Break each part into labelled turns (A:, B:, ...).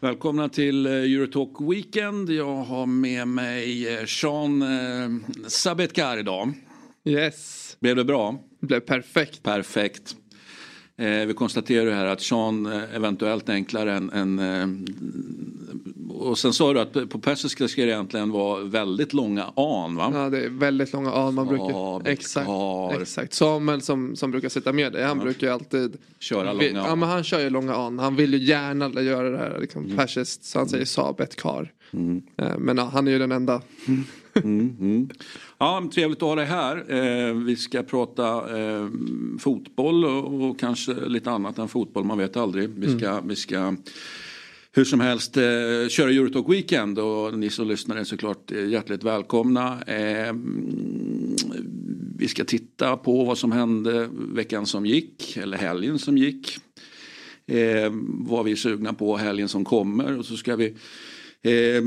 A: Välkomna till eh, Eurotalk Weekend. Jag har med mig eh, Sean eh, Sabetkar idag.
B: Yes.
A: Blev det bra?
B: Det blev perfekt.
A: Perfekt. Eh, vi konstaterar här att Sean eh, eventuellt enklare än, än eh, och sen sa du att på persiska ska det egentligen vara väldigt långa an va?
B: Ja det är väldigt långa an. Man brukar,
A: Sabetkar.
B: exakt, exakt. Samuel som, som brukar sitta med dig, han brukar ju alltid
A: Köra
B: vi-
A: långa
B: Ja
A: an.
B: men han kör ju långa an. Han vill ju gärna göra det här liksom,
A: Mm.
B: persiskt så han säger Sabet kar. Eh, Men ja, han är ju den enda.
A: Ja, men trevligt att ha dig här. Eh, vi ska prata eh, fotboll och, och kanske lite annat än fotboll, man vet aldrig. Vi ska, vi ska hur som helst eh, köra Eurotalk Weekend och ni som lyssnar är såklart hjärtligt välkomna. Eh, mm, vi ska titta på vad som hände veckan som gick, eller helgen som gick. Eh, vad vi är sugna på helgen som kommer och så ska vi Eh,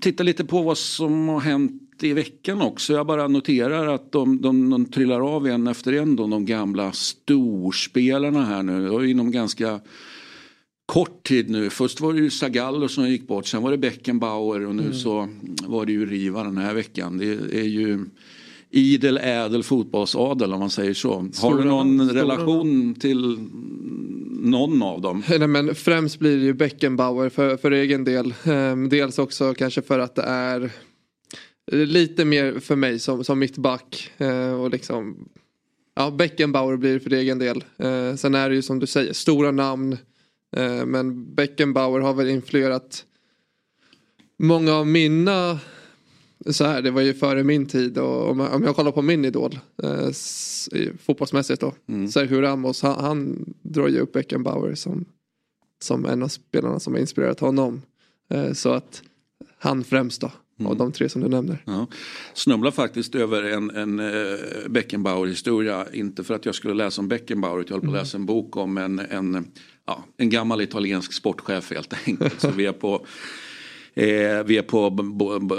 A: titta lite på vad som har hänt i veckan också. Jag bara noterar att de, de, de trillar av en efter en då, de gamla storspelarna här nu. Och inom ganska kort tid nu. Först var det ju Zagallo som gick bort, sen var det Beckenbauer och nu så var det ju Riva den här veckan. Det är ju idel ädel fotbollsadel om man säger så. Har du någon relation till någon av dem?
B: Nej, men främst blir det ju Beckenbauer för, för egen del. Ehm, dels också kanske för att det är lite mer för mig som, som mittback. Ehm, och liksom, ja, Beckenbauer blir det för egen del. Ehm, sen är det ju som du säger stora namn. Men Beckenbauer har väl influerat många av mina så här, det var ju före min tid och om jag, om jag kollar på min idol eh, fotbollsmässigt då. Sergio Ramos, han, han drar ju upp Beckenbauer som, som en av spelarna som har inspirerat honom. Eh, så att han främst då, av de tre som du nämner.
A: Ja. Snubblar faktiskt över en, en uh, Beckenbauer-historia. Inte för att jag skulle läsa om Beckenbauer jag höll på att läsa en bok om en, en, ja, en gammal italiensk sportchef helt enkelt. Så vi är på Eh, Eh, vi är på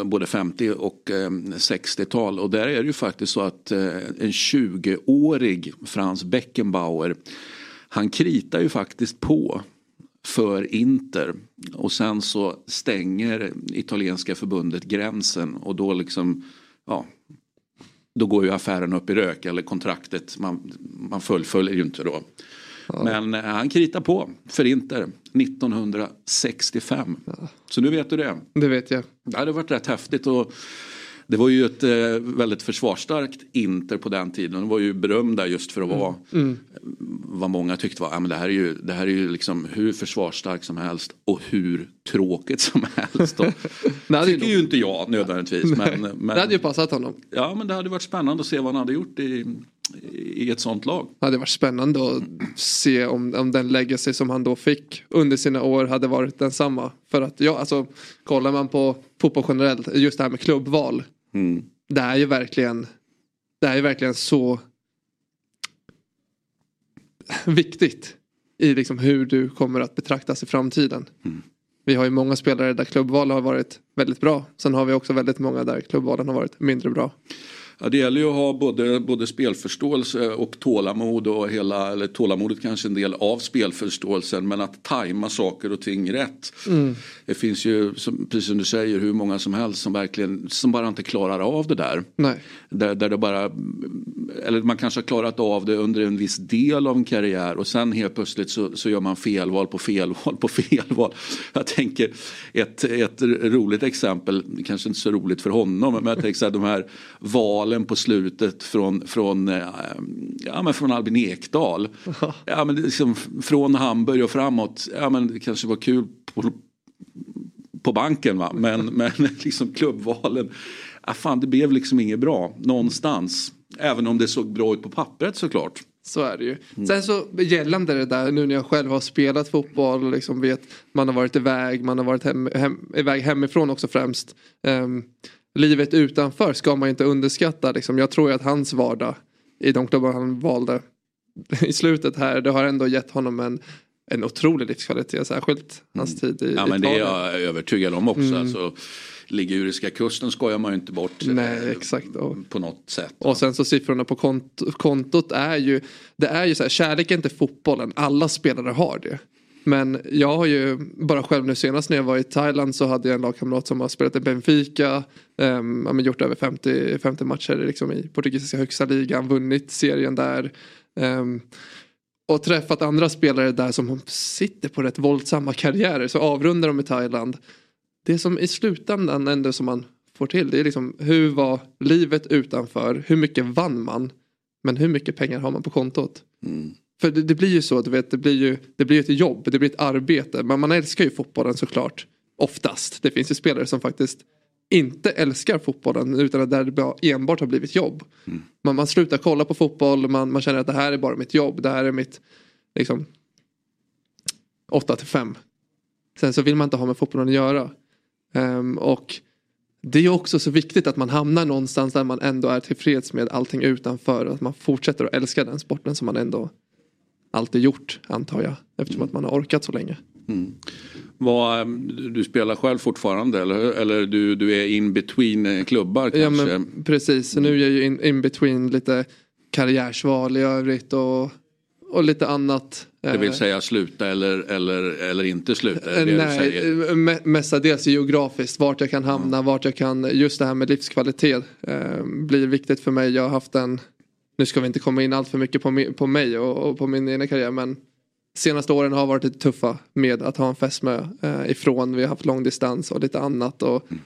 A: både 50 och eh, 60-tal och där är det ju faktiskt så att eh, en 20-årig Frans Beckenbauer han kritar ju faktiskt på för Inter och sen så stänger italienska förbundet gränsen och då liksom ja då går ju affären upp i rök eller kontraktet man, man fullföljer ju inte då. Men eh, han kritar på för Inter 1965. Så nu vet du det.
B: Det vet jag.
A: Det hade varit rätt häftigt och det var ju ett eh, väldigt försvarsstarkt Inter på den tiden. De var ju berömda just för att vara vad många tyckte var, ja, men det här är ju, det här är ju liksom hur försvarsstarkt som helst och hur tråkigt som helst.
B: Det
A: tycker ju inte jag nödvändigtvis. Men, men,
B: det hade ju passat honom.
A: Ja men det hade varit spännande att se vad han hade gjort i, i ett sånt lag.
B: Det hade varit spännande att se om, om den legacy som han då fick under sina år hade varit densamma. För att ja, alltså kollar man på fotboll generellt, just det här med klubbval. Det är ju verkligen, det är ju verkligen så viktigt i liksom hur du kommer att betraktas i framtiden. Vi har ju många spelare där klubbval har varit väldigt bra. Sen har vi också väldigt många där klubbvalen har varit mindre bra.
A: Ja, det gäller ju att ha både, både spelförståelse och tålamod och hela, eller tålamodet kanske en del av spelförståelsen men att tajma saker och ting rätt. Det finns ju, som, precis som du säger, hur många som helst som verkligen, som bara inte klarar av det där.
B: Nej.
A: Där, där det bara, eller man kanske har klarat av det under en viss del av en karriär och sen helt plötsligt så, så gör man felval på felval på felval. Jag tänker ett, ett roligt exempel, kanske inte så roligt för honom, men jag tänker så här, de här valen på slutet från, från, eh, ja, men från Albin Ekdal. Ja, men liksom, från Hamburg och framåt, ja, men det kanske var kul på, på banken va? men, men liksom klubbvalen, ja, fan, det blev liksom inget bra någonstans. Även om det såg bra ut på pappret såklart.
B: Så är det ju. Sen så gällande det där nu när jag själv har spelat fotboll och liksom vet man har varit iväg, man har varit hem, hem, iväg hemifrån också främst. Ehm, livet utanför ska man inte underskatta. Liksom. Jag tror att hans vardag i de klubbar han valde i slutet här, det har ändå gett honom en, en otrolig livskvalitet. Särskilt hans tid i
A: Ja men det är
B: Italien.
A: jag övertygad om också. Alltså, liguriska kusten skojar man ju inte bort.
B: Nej, eh, exakt.
A: På något sätt.
B: Och sen så siffrorna på kont kontot är ju, det är ju så här, kärleken till fotbollen, alla spelare har det. Men jag har ju bara själv nu senast när jag var i Thailand så hade jag en lagkamrat som har spelat i Benfica. Um, gjort över 50, 50 matcher liksom i portugisiska högsta ligan, vunnit serien där. Um, och träffat andra spelare där som sitter på rätt våldsamma karriärer. Så avrundar de i Thailand. Det som i slutändan ändå som man får till det är liksom hur var livet utanför? Hur mycket vann man? Men hur mycket pengar har man på kontot? Mm. För det, det, blir ju så, du vet, det blir ju det blir ett jobb, det blir ett arbete. Men man älskar ju fotbollen såklart. Oftast. Det finns ju spelare som faktiskt inte älskar fotbollen utan där det enbart har blivit jobb. Mm. Man, man slutar kolla på fotboll, man, man känner att det här är bara mitt jobb, det här är mitt liksom 8 till 5. Sen så vill man inte ha med fotbollen att göra. Um, och det är också så viktigt att man hamnar någonstans där man ändå är tillfreds med allting utanför. Att man fortsätter att älska den sporten som man ändå alltid gjort antar jag. Eftersom att man har orkat så länge. Mm.
A: Vad, ehm, du spelar själv fortfarande eller, eller du, du är in between eh, klubbar kanske?
B: Ja precis, så nu är jag ju in, in between lite karriärsval i övrigt och, och lite annat.
A: Det vill eh, säga sluta eller, eller, eller inte sluta?
B: Det Nej, me mestadels geografiskt vart jag kan hamna, mm. vart jag kan, just det här med livskvalitet eh, blir viktigt för mig. Jag har haft en, nu ska vi inte komma in allt för mycket på, på mig och, och på min egen karriär men senaste åren har varit lite tuffa med att ha en fästmö eh, ifrån. Vi har haft långdistans och lite annat. Och mm.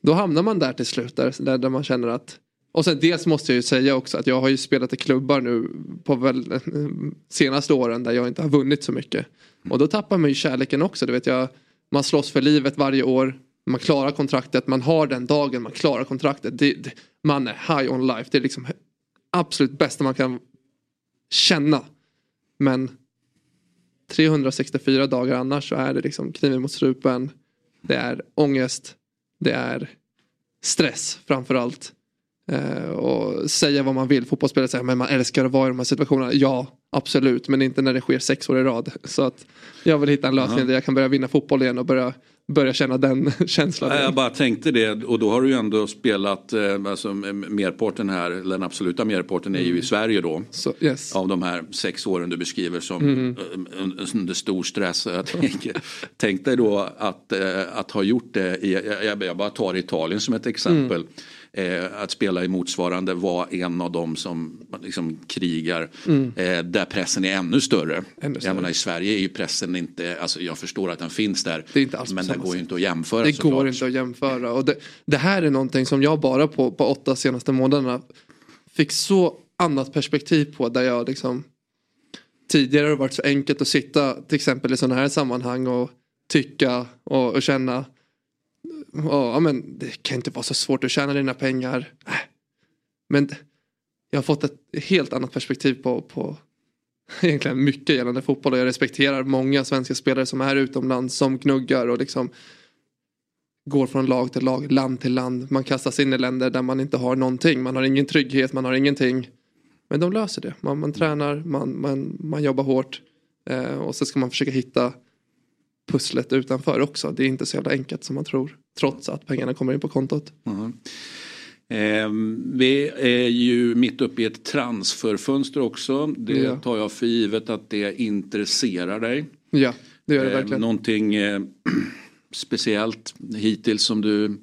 B: Då hamnar man där till slut där, där man känner att och sen dels måste jag ju säga också att jag har ju spelat i klubbar nu på väl, senaste åren där jag inte har vunnit så mycket. Mm. Och då tappar man ju kärleken också. Du vet jag, man slåss för livet varje år. Man klarar kontraktet, man har den dagen man klarar kontraktet. Det, det, man är high on life. Det är liksom absolut bästa man kan känna. Men 364 dagar annars så är det liksom kniven mot strupen. Det är ångest. Det är stress framförallt. Eh, och säga vad man vill. Fotbollsspelare säger att man älskar att vara i de här situationerna. Ja, absolut. Men inte när det sker sex år i rad. Så att jag vill hitta en lösning -huh. där jag kan börja vinna fotboll igen och börja börja känna den känslan.
A: Jag bara tänkte det och då har du ju ändå spelat, eh, alltså merparten här, den absoluta merparten är ju i mm. Sverige då.
B: So, yes.
A: Av de här sex åren du beskriver som mm. under stor stress. Jag tänker, tänk dig då att, eh, att ha gjort det, i, jag, jag bara tar Italien som ett exempel. Mm eh, att spela i motsvarande var en av dem som liksom krigar mm. eh, där pressen är ännu större. ännu större. Jag menar, I Sverige är ju pressen inte, alltså jag förstår att den finns där men den går ju inte att jämföra.
B: Det går klart. inte att jämföra och det, det, här är någonting som jag bara på, på åtta senaste månaderna fick så annat perspektiv på där jag liksom Tidigare har det varit så enkelt att sitta till exempel i sådana här sammanhang och tycka och, och känna ja, men det kan inte vara så svårt att tjäna dina pengar. Äh. Men jag har fått ett helt annat perspektiv på, på egentligen mycket gällande fotboll och jag respekterar många svenska spelare som är utomlands som gnuggar och liksom går från lag till lag, land till land. Man kastas in i länder där man inte har någonting. Man har ingen trygghet, man har ingenting. Men de löser det. Man, man tränar, man, man, man jobbar hårt eh, och så ska man försöka hitta pusslet utanför också. Det är inte så jävla enkelt som man tror. Trots att pengarna kommer in på kontot. Mm.
A: Eh, vi är ju mitt uppe i ett transferfönster också. Det ja. tar jag för givet att det intresserar dig.
B: Ja, det gör det verkligen. Eh,
A: någonting eh, speciellt hittills som du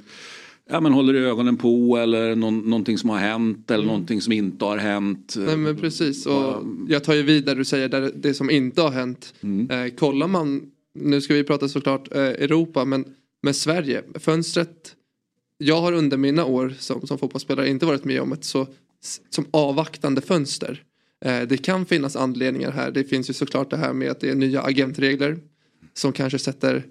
A: ja, men håller ögonen på eller någon, någonting som har hänt eller mm. någonting som inte har hänt.
B: Nej men precis och jag tar ju vidare du säger där det som inte har hänt. Mm. Eh, kollar man nu ska vi prata såklart eh, Europa men med Sverige, fönstret jag har under mina år som, som fotbollsspelare inte varit med om ett så som avvaktande fönster. Eh, det kan finnas anledningar här. Det finns ju såklart det här med att det är nya agentregler som kanske sätter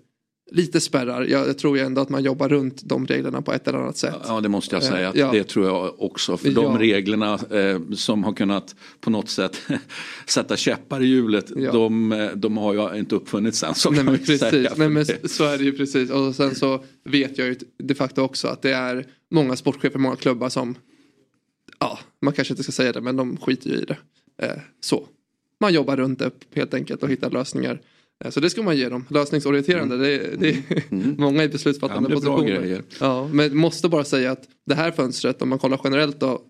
B: lite spärrar. Jag, jag tror ju ändå att man jobbar runt de reglerna på ett eller annat sätt.
A: Ja det måste jag säga. Eh, ja. Det tror jag också. För de reglerna eh, som har kunnat på något sätt sätta käppar i hjulet. Ja. De, eh, de har ju inte uppfunnits än. Så
B: Nej, men precis. Säga. Nej, men så är det ju precis. Och sen så vet jag ju de facto också att det är många sportchefer, många klubbar som ja, man kanske inte ska säga det men de skiter ju i det. Eh, så. Man jobbar runt det helt enkelt och hittar lösningar. Eh, så det ska man ge dem, lösningsorienterande. Mm. Det, det är mm. många i beslutsfattande
A: ja, positioner.
B: Ja, men måste bara säga att det här fönstret, om man kollar generellt då,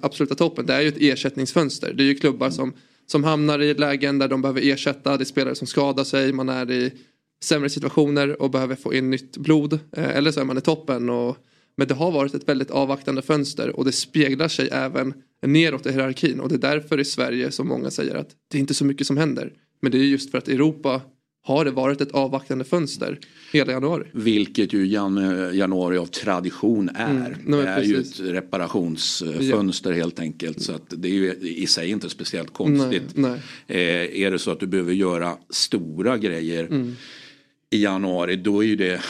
B: absoluta toppen, det är ju ett ersättningsfönster. Det är ju klubbar mm. som, som hamnar i lägen där de behöver ersätta, det är spelare som skadar sig, man är i sämre situationer och behöver få in nytt blod. Eh, eller så är man i toppen. Och, men det har varit ett väldigt avvaktande fönster och det speglar sig även neråt i hierarkin. Och det är därför i Sverige som många säger att det är inte så mycket som händer. Men det är just för att Europa har det varit ett avvaktande fönster hela januari.
A: Vilket ju jan januari av tradition är. Mm, det är precis. ju ett reparationsfönster ja. helt enkelt. Så att det är ju i sig inte speciellt konstigt. Nej, nej. Eh, är det så att du behöver göra stora grejer mm i januari då är ju det,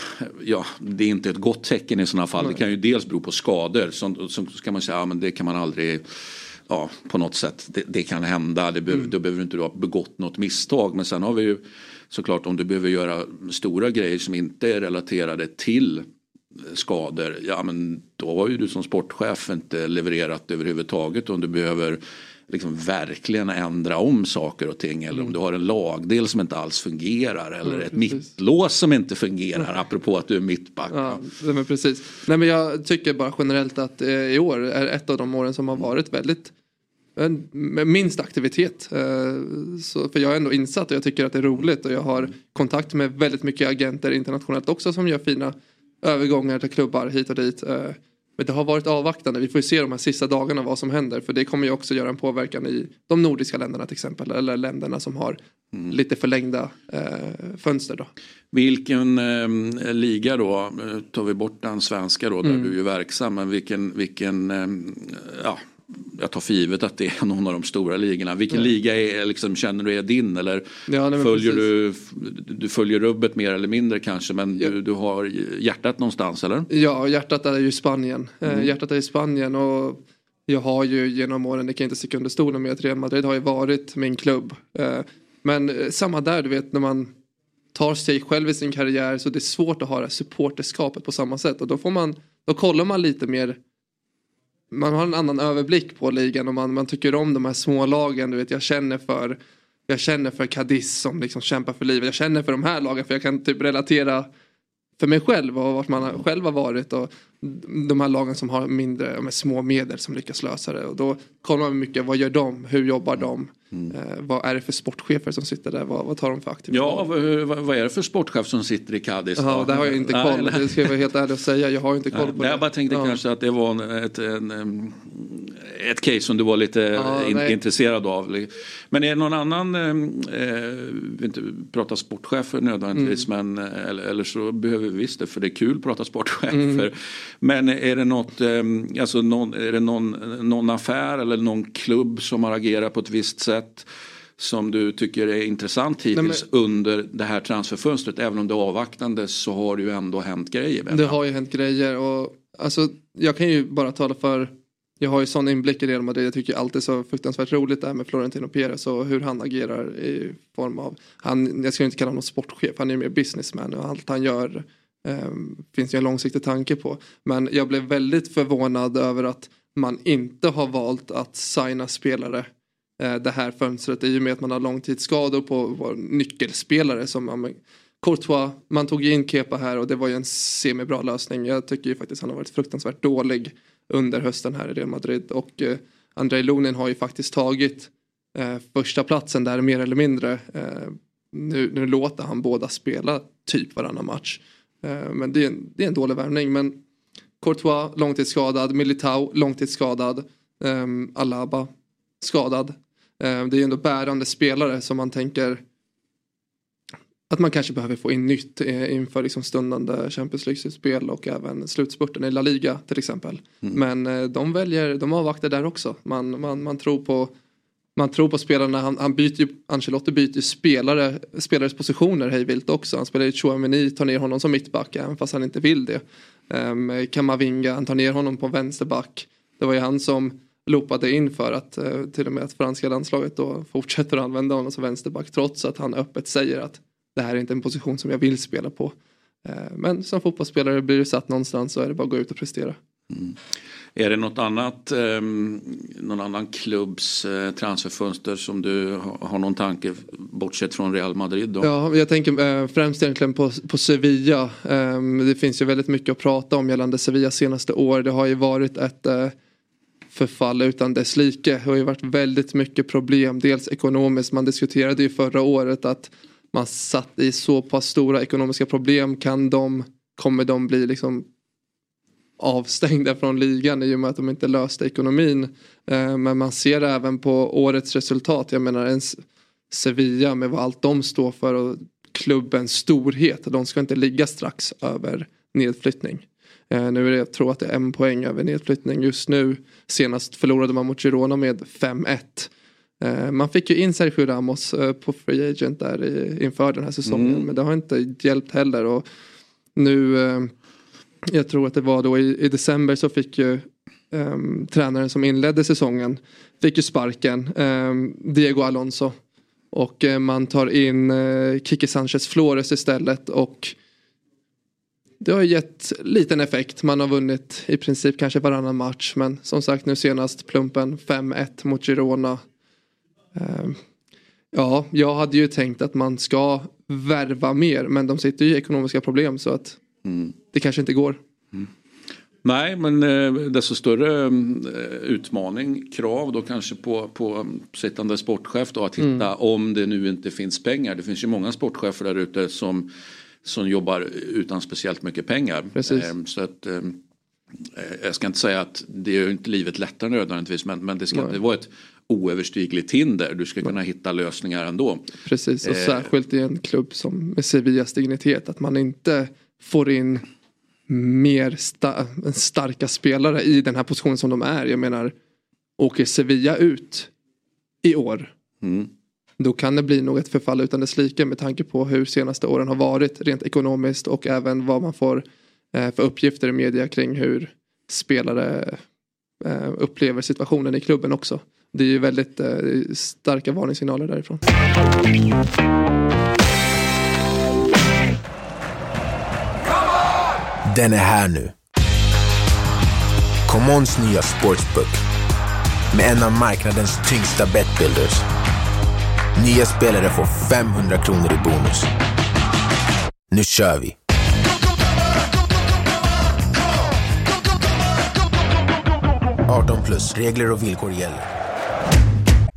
A: ja det är inte ett gott tecken i sådana fall. Nej. Det kan ju dels bero på skador. Så, så kan man säga, ja men det kan man aldrig, ja på något sätt, det, det kan hända. Det be, mm. Då behöver du inte ha begått något misstag. Men sen har vi ju såklart om du behöver göra stora grejer som inte är relaterade till skador. Ja men då har ju du som sportchef inte levererat överhuvudtaget. Om du behöver liksom verkligen ändra om saker och ting. Eller mm. om du har en lagdel som inte alls fungerar. Eller mm, ett mittlås som inte fungerar. Apropå att du är mittback.
B: Ja, men precis. Nej, men jag tycker bara generellt att eh, i år är ett av de åren som har varit väldigt minst aktivitet. Eh, så, för jag har ändå insatt och jag tycker att det är roligt och jag har kontakt med väldigt mycket agenter internationellt också som gör fina övergångar till klubbar hit och dit. Eh, men det har varit avvaktande. Vi får ju se de här sista dagarna vad som händer. För det kommer ju också göra en påverkan i de nordiska länderna till exempel. Eller länderna som har mm. lite förlängda eh, fönster då.
A: Vilken eh, liga då, tar vi bort den svenska då där mm. du är verksam. Men vilken, vilken eh, ja, jag tar för givet att det är någon av de stora ligorna. Vilken mm. liga är, liksom, känner du är din? Eller ja, nej, följer du, du följer rubbet mer eller mindre kanske men ja. du, du har hjärtat någonstans eller?
B: Ja, hjärtat är ju Spanien. Eh, mm. Hjärtat är i Spanien och jag har ju genom åren, det kan jag inte sticka under stolen med att Real Madrid har ju varit min klubb. Eh, men eh, samma där, du vet när man tar sig själv i sin karriär så det är svårt att ha det supporterskapet på samma sätt och då får man, då kollar man lite mer man har en annan överblick på ligan och man, man tycker om de här små lagen. Du vet, jag känner för jag känner för Cadiz som liksom kämpar för livet. Jag känner för de här lagen för jag kan typ relatera för mig själv och vart man själv har varit. Och de här lagen som har mindre, med små medel som lyckas lösa det. Och då kollar man mycket, vad gör de? Hur jobbar de? Mm. Eh, vad är det för sportchefer som sitter där? Vad, vad tar de för aktivitet?
A: Ja, vad, vad, är det för sportchef som sitter i Cadiz?
B: Ja, det har jag inte koll på. Det ska jag vara helt ärlig och säga. Jag har inte koll på
A: nej, det. Jag bara tänkte ja. kanske att det var ett, en, ett case som du var lite ja, in, intresserad av. Men är det någon annan, eh, vill inte prata sportchefer nödvändigtvis, mm. men eller, eller, så behöver vi visst det för det är kul att prata sportchefer. Mm. Men är det något, eh, alltså någon, är det någon, någon affär eller någon klubb som har agerat på ett visst sätt? som du tycker är intressant hittills Nej, men... under det här transferfönstret. Även om det är avvaktande så har det ju ändå hänt grejer.
B: Det har ju hänt grejer och alltså, jag kan ju bara tala för jag har ju sån inblick i Real Madrid. Jag tycker alltid så fruktansvärt roligt det här med Florentino Perez och hur han agerar i form av, han, jag ska inte kalla honom sportchef, han är mer businessman och allt han gör eh, finns ju en långsiktig tanke på. Men jag blev väldigt förvånad över att man inte har valt att signa spelare eh, det här fönstret i och med att man har långtidsskador på nyckelspelare som Courtois, man tog in Kepa här och det var ju en semibra lösning. Jag tycker ju faktiskt han har varit fruktansvärt dålig under hösten här i Real Madrid. Och eh, Andrei Lunin har ju faktiskt tagit eh, första platsen där mer eller mindre. Eh, nu, nu låter han båda spela typ varannan match. Eh, men det är, en, det är en dålig värvning. Men Courtois långtidsskadad, Militao långtidsskadad, eh, Alaba skadad. Eh, det är ju ändå bärande spelare som man tänker att man kanske behöver få in nytt eh, inför liksom stundande Champions League-spel och även slutspurten i La Liga till exempel. Mm. Men eh, de väljer, de avvaktar där också. Man, man, man tror på man tror på spelarna, han, han byter Ancelotti byter ju spelare, spelares positioner hejvilt också. Han spelar ju Chouameni, tar ner honom som mittback även fast han inte vill det. Um, Kamavinga, han tar ner honom på vänsterback. Det var ju han som loopade in för att uh, till och med att franska landslaget då fortsätter att använda honom som vänsterback trots att han öppet säger att det här är inte en position som jag vill spela på. Eh, men som fotbollsspelare blir du satt någonstans så är det bara att gå ut och prestera.
A: Mm. Är det något annat, eh, någon annan klubbs eh, transferfönster som du har, någon tanke bortsett från Real Madrid? Då?
B: Ja, jag tänker eh, främst egentligen på, på Sevilla. Eh, det finns ju väldigt mycket att prata om gällande Sevilla senaste år. Det har ju varit ett förfall utan dess like. Det har ju varit väldigt mycket problem. Dels ekonomiskt. Man diskuterade ju förra året att man satt i så pass stora ekonomiska problem. Kan de, kommer de bli liksom avstängda från ligan i och med att de inte löste ekonomin. Eh, men man ser även på årets resultat. Jag menar ens Sevilla med vad allt de står för och klubbens storhet. De ska inte ligga strax över nedflyttning. Eh, nu är det, jag tror att det är en poäng över nedflyttning just nu. Senast förlorade man mot Girona med 5-1. Eh, man fick ju in Sergio Ramos på Free Agent där inför den här säsongen. Mm. Men det har inte hjälpt heller. Och nu jag tror att det var då i, i december så fick ju um, tränaren som inledde säsongen fick ju sparken, um, Diego Alonso. Och uh, man tar in uh, Kike Sanchez Flores istället och det har gett liten effekt. Man har vunnit i princip kanske varannan match. Men som sagt nu senast plumpen 5-1 mot Girona. Um, ja, jag hade ju tänkt att man ska värva mer. Men de sitter ju i ekonomiska problem så att Mm. Det kanske inte går. Mm.
A: Nej, men eh, desto större eh, utmaning, krav då kanske på, på sittande sportchef då att hitta mm. om det nu inte finns pengar. Det finns ju många sportchefer där ute som, som jobbar utan speciellt mycket pengar.
B: Eh,
A: så att, jag ska inte säga att det är inte livet lättare nödvändigtvis men, men det ska Nej. inte vara ett oöverstigligt hinder. Du ska kunna hitta lösningar ändå.
B: Precis och särskilt i en klubb som med Sevillas dignitet att man inte får in mer sta starka spelare i den här positionen som de är. Jag menar, åker Sevilla ut i år. Mm. Då kan det bli något förfall utan dess like med tanke på hur senaste åren har varit rent ekonomiskt och även vad man får eh, för uppgifter i media kring hur spelare eh, upplever situationen i klubben också. Det är ju väldigt eh, starka varningssignaler därifrån.
C: Den är här nu. Commons nya sportsbook med en av marknadens tyngsta betbuilders. Nya spelare får 500 kronor i bonus. Nu kör vi! plus. Regler och villkor gäller.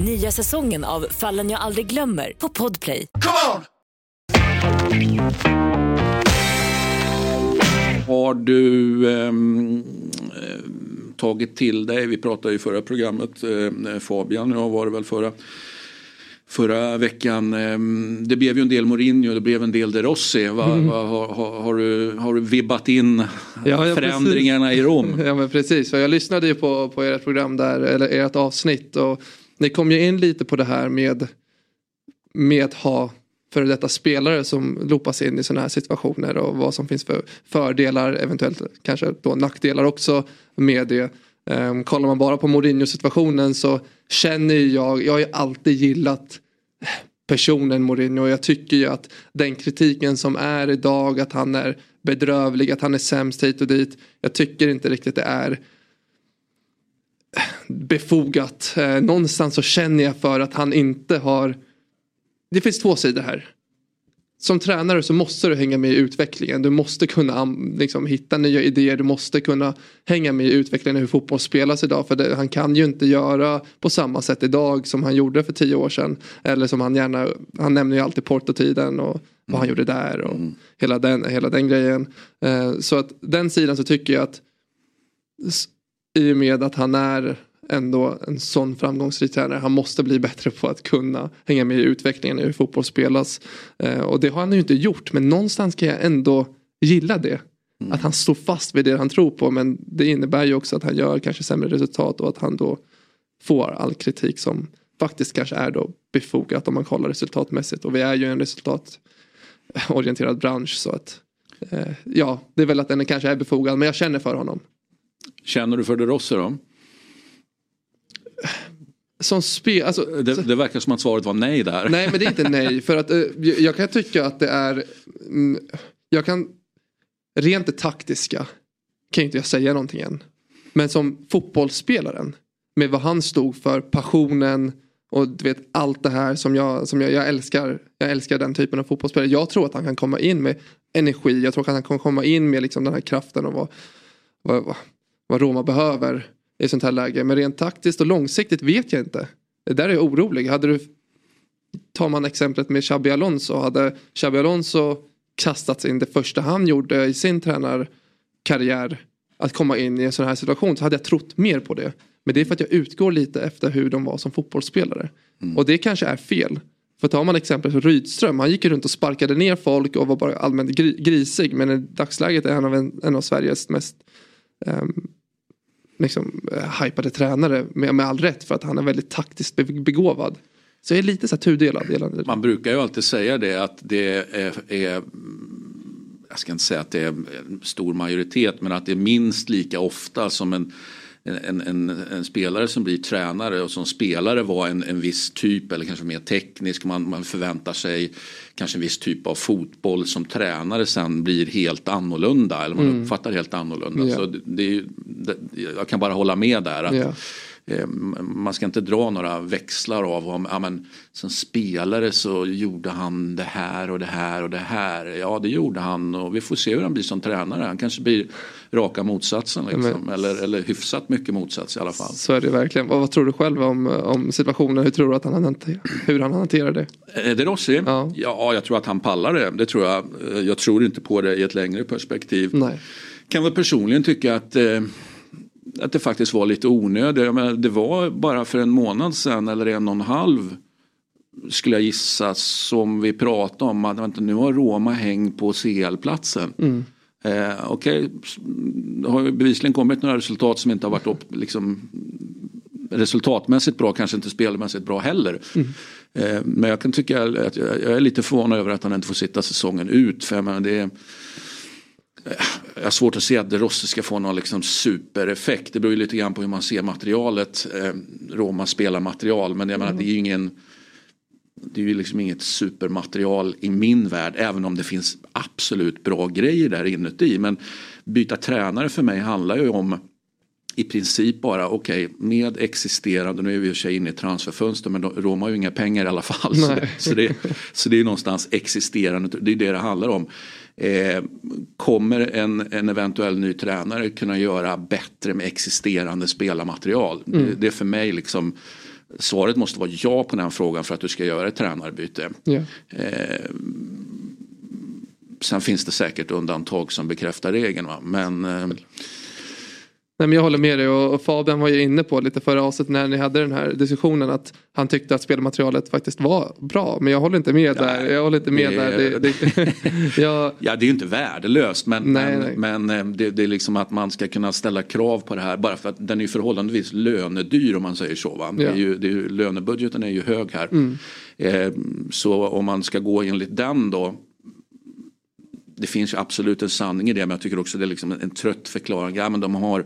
D: Nya säsongen av Fallen jag aldrig glömmer på Podplay.
A: Come on! Har du eh, tagit till dig, vi pratade i förra programmet, eh, Fabian jag var det väl förra förra veckan. Ehm, det blev ju en del Mourinho, det blev en del De Rossi. Va, mm. va, har, har, har, du, har du vibbat in ja, ja, förändringarna
B: precis.
A: i Rom?
B: Ja men precis, jag lyssnade ju på, på ert program där, eller ert avsnitt. Och ni kom ju in lite på det här med, med att ha före detta spelare som lopas in i sådana här situationer och vad som finns för fördelar, eventuellt kanske då nackdelar också med det. Um, kollar man bara på Mourinho situationen så känner jag, jag har ju alltid gillat personen Mourinho och jag tycker ju att den kritiken som är idag att han är bedrövlig, att han är sämst hit och dit. Jag tycker inte riktigt det är befogat. Eh, någonstans så känner jag för att han inte har det finns två sidor här. Som tränare så måste du hänga med i utvecklingen. Du måste kunna liksom, hitta nya idéer. Du måste kunna hänga med i utvecklingen hur fotboll spelas idag. För det, han kan ju inte göra på samma sätt idag som han gjorde för tio år sedan. Eller som han gärna, han nämner ju alltid Porto-tiden och vad han mm. gjorde där och mm. hela, den, hela den grejen. Eh, så att den sidan så tycker jag att i och med att han är ändå en sån framgångsrik tränare. Han måste bli bättre på att kunna hänga med i utvecklingen i hur fotboll spelas. Eh, och det har han ju inte gjort men någonstans kan jag ändå gilla det. Mm. Att han står fast vid det han tror på men det innebär ju också att han gör kanske sämre resultat och att han då får all kritik som faktiskt kanske är då befogat om man kollar resultatmässigt. Och vi är ju en resultatorienterad bransch så att eh, ja, det är väl att den kanske är befogad men jag känner för honom.
A: Känner du för De Rossi då?
B: Som spel, alltså,
A: det, det, verkar som att svaret var nej där.
B: Nej men det är inte nej för att eh, jag kan tycka att det är mm, Jag kan Rent det taktiska kan inte jag säga någonting än. Men som fotbollsspelaren med vad han stod för, passionen och du vet allt det här som jag, som jag, jag älskar. Jag älskar den typen av fotbollsspelare. Jag tror att han kan komma in med energi. Jag tror att han kan komma in med liksom den här kraften och vad, vad, vad Roma behöver i sånt här läge. Men rent taktiskt och långsiktigt vet jag inte. Det där är jag orolig. Hade du, tar man exemplet med Xabi Alonso. Hade Xabi Alonso kastats in det första han gjorde i sin tränarkarriär. Att komma in i en sån här situation så hade jag trott mer på det. Men det är för att jag utgår lite efter hur de var som fotbollsspelare. Mm. Och det kanske är fel. För tar man exempel Rydström, han gick runt och sparkade ner folk och var bara allmänt grisig. Men i dagsläget är han en, en av Sveriges mest um, liksom, eh, hypade tränare med, med all rätt. För att han är väldigt taktiskt begåvad. Så jag är lite så här tudelad.
A: Man brukar ju alltid säga det att det är, är jag ska inte säga att det är en stor majoritet men att det är minst lika ofta som en en, en, en, spelare som blir tränare och som spelare var en, en viss typ eller kanske mer teknisk. Man, man förväntar sig kanske en viss typ av fotboll som tränare sen blir helt annorlunda eller man mm. uppfattar helt annorlunda. Yeah. Så det, det, det, jag kan bara hålla med där. att yeah. Eh, man ska inte dra några växlar av om ja, men, som spelare så gjorde han det här och det här och det här. Ja det gjorde han och vi får se hur han blir som tränare. Han kanske blir raka motsatsen liksom. men, eller, eller hyfsat mycket motsats i alla fall.
B: Så är det verkligen. Och vad tror du själv om, om situationen? Hur tror du att han hanterar, hur han hanterar det?
A: Eh, De Rossi? Ja. ja, jag tror att han pallar det. Det tror jag. Eh, jag tror inte på det i ett längre perspektiv.
B: Nej.
A: Kan väl personligen tycka att eh, att det faktiskt var lite onödigt. Jag menar, det var bara för en månad sedan eller en och en halv skulle jag gissa som vi pratade om att vänta, nu har Roma häng på CL-platsen. Mm. Eh, Okej, okay. det har bevisligen kommit några resultat som inte har varit upp, liksom, resultatmässigt bra, kanske inte spelmässigt bra heller. Mm. Eh, men jag kan tycka att jag, jag, är lite förvånad över att han inte får sitta säsongen ut. För jag menar, det är, jag har svårt att se att Rossi ska få någon liksom supereffekt. Det beror ju lite grann på hur man ser materialet. Eh, Roma spelar material men jag menar, det är ju ingen det är ju liksom inget supermaterial i min värld även om det finns absolut bra grejer där inuti. Men byta tränare för mig handlar ju om i princip bara okej okay, med existerande, nu är vi i och för sig inne i transferfönster men Roma har ju inga pengar i alla fall. Så det, så, det, så det är någonstans existerande, det är det det handlar om. Eh, kommer en, en eventuell ny tränare kunna göra bättre med existerande spelarmaterial? Mm. Det, det är för mig liksom Svaret måste vara ja på den frågan för att du ska göra ett tränarbyte.
B: Yeah.
A: Eh, sen finns det säkert undantag som bekräftar regeln. Va? Men eh,
B: Nej, men jag håller med dig och Fabian var ju inne på lite förra avsnittet när ni hade den här diskussionen att han tyckte att spelmaterialet faktiskt var bra. Men jag håller inte med Nej, där. Jag håller inte med det, där. Det,
A: det, jag... Ja det är ju inte värdelöst men, nej, men, nej. men eh, det, det, är liksom att man ska kunna ställa krav på det här bara för att den är ju förhållandevis lönedyr om man säger så. Va? Ja. Det är ju, är ju, lönebudgeten är ju hög här. Mm. Eh, så om man ska gå enligt den då det finns ju absolut en sanning i det men jag tycker också det är liksom en, trött förklaring. Ja, men de har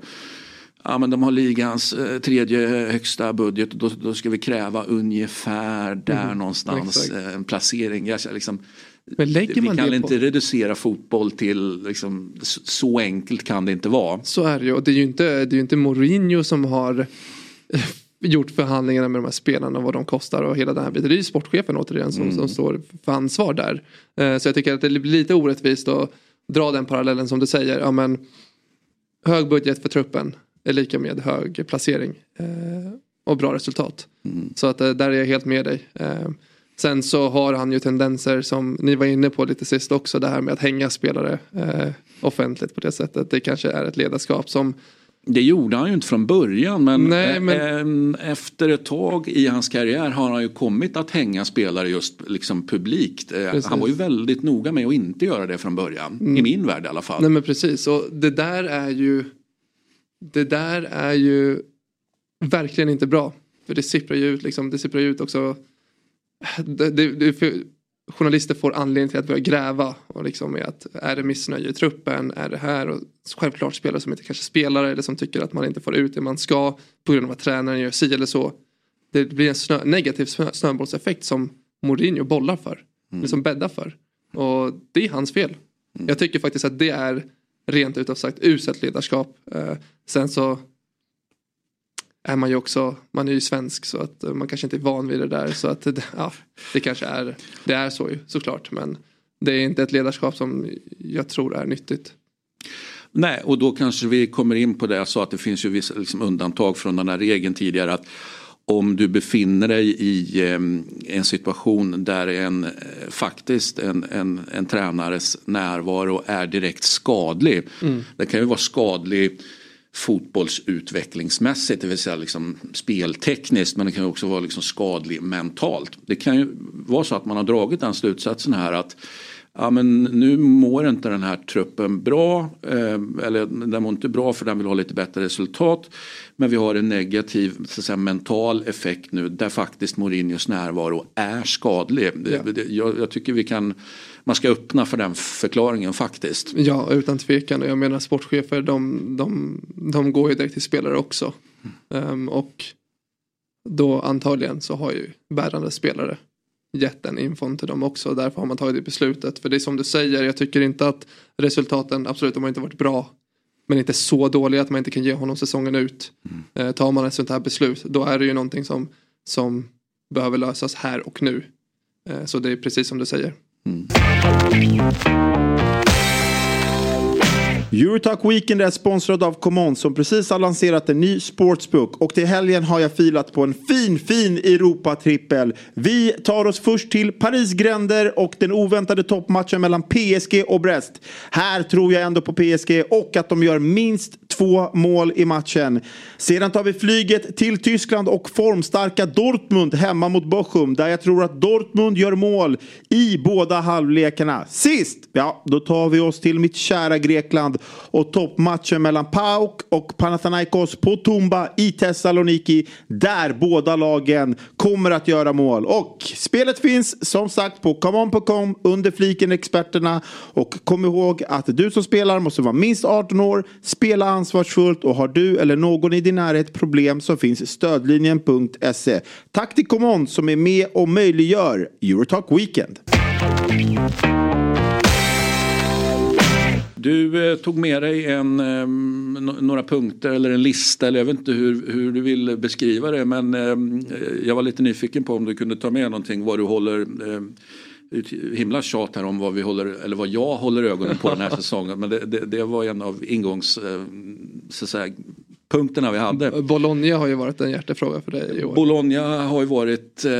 A: ja, men de har ligans eh, tredje högsta budget och då, då ska vi kräva ungefär där mm, någonstans eh, en placering. Jag, liksom,
B: men lägger
A: man
B: vi kan
A: inte reducera fotboll till liksom, så enkelt kan det inte vara.
B: Så är det ju och det är ju inte, det är inte Mourinho som har gjort förhandlingarna med de här spelarna och vad de kostar och hela den här biten. Det är ju sportchefen återigen som, mm. som står för ansvar där. Eh, så jag tycker att det blir lite orättvist att dra den parallellen som du säger. Ja, men, hög budget för truppen är lika med hög placering eh, och bra resultat. Mm. Så att eh, där är jag helt med dig. Sen så har han ju tendenser som ni var inne på lite sist också. Det här med att hänga spelare eh, offentligt på det sättet. Det kanske är ett ledarskap som
A: det gjorde han ju inte från början men, Nej, men... efter ett tag i hans karriär har han ju kommit att hänga spelare just liksom publikt. Precis. Han var ju väldigt noga med att inte göra det från början. Mm. I min värld i alla fall.
B: Nej men precis och det där är ju Det där är ju verkligen inte bra. För det sipprar ju ut liksom, det sipprar ju ut också. Det, det, det, journalister får anledning till att börja gräva och liksom med att är det missnöje i truppen, är det här och självklart spelare som inte kanske spelar eller som tycker att man inte får ut det man ska på grund av att tränaren gör si eller så. Det blir en snö, negativ snö, snöbollseffekt som Mourinho bollar för, mm. liksom bäddar för. Och det är hans fel. Mm. Jag tycker faktiskt att det är rent utav sagt uselt ledarskap. Eh, sen så är man ju också, man är ju svensk så att man kanske inte är van vid det där. Så att ja, det kanske är, det är så ju såklart. Men det är inte ett ledarskap som jag tror är nyttigt.
A: Nej, och då kanske vi kommer in på det jag sa att det finns ju vissa liksom, undantag från den här regeln tidigare. att om du befinner dig i eh, en situation där en, eh, faktiskt en, en, en tränares närvaro är direkt skadlig. Mm. Det kan ju vara skadlig fotbollsutvecklingsmässigt, det vill säga liksom speltekniskt men det kan också vara liksom skadlig mentalt. Det kan ju vara så att man har dragit den slutsatsen här att ja, men nu mår inte den här truppen bra. Eh, eller den mår inte bra för den vill ha lite bättre resultat. Men vi har en negativ så säga, mental effekt nu där faktiskt Mourinhos närvaro är skadlig. Ja. Jag, jag, tycker vi kan, man ska öppna för den förklaringen faktiskt.
B: Ja, utan tvekan. Jag menar sportchefer de, de, de går ju direkt till spelare också. Mm. Um, och då antagligen så har ju bärande spelare gett den infon till dem också. Därför har man tagit det beslutet. För det är som du säger, jag tycker inte att resultaten, absolut de har inte varit bra. Men inte så dåliga att man inte kan ge honom säsongen ut. Mm. Eh, tar man ett sånt här beslut, då är det ju någonting som, som behöver lösas här och nu. Eh, så det är precis som du säger. Mm.
E: Eurotalk Weekend är sponsrad av Common som precis har lanserat en ny sportsbook och till helgen har jag filat på en fin, fin Europa-trippel. Vi tar oss först till Paris gränder och den oväntade toppmatchen mellan PSG och Brest. Här tror jag ändå på PSG och att de gör minst två mål i matchen. Sedan tar vi flyget till Tyskland och formstarka Dortmund hemma mot Bochum där jag tror att Dortmund gör mål i båda halvlekarna. Sist, ja, då tar vi oss till mitt kära Grekland och toppmatchen mellan PAOK och Panathinaikos på Tumba i Thessaloniki där båda lagen kommer att göra mål. Och spelet finns som sagt på comeon.com under fliken experterna och kom ihåg att du som spelar måste vara minst 18 år, spela ansvarsfullt och har du eller någon i din närhet problem så finns stödlinjen.se. Tack till ComeOn som är med och möjliggör Eurotalk Weekend.
A: Du eh, tog med dig en, eh, några punkter eller en lista eller jag vet inte hur, hur du vill beskriva det men eh, jag var lite nyfiken på om du kunde ta med någonting vad du håller eh, himla tjat här om vad vi håller, eller vad jag håller ögonen på den här säsongen. Men det, det, det var en av ingångs, eh, så säga, punkterna vi hade.
B: Bologna har ju varit en hjärtefråga för dig i år.
A: Bologna har ju varit, eh,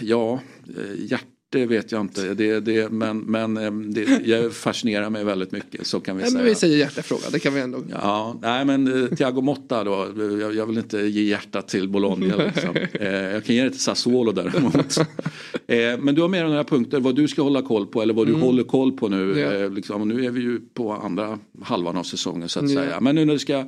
A: ja, eh, hjärt det vet jag inte. Det, det, men men ehm, det jag fascinerar mig väldigt mycket. Så kan vi säga.
B: Men vi säger hjärtefråga, det kan vi ändå.
A: Ja, nej men eh, Thiago Motta då. Jag, jag vill inte ge hjärtat till Bologna. Liksom. Eh, jag kan ge det till Sassuolo däremot. Eh, men du har med några punkter vad du ska hålla koll på eller vad du mm. håller koll på nu. Ja. Liksom, nu är vi ju på andra halvan av säsongen så att ja. säga. Men nu när det ska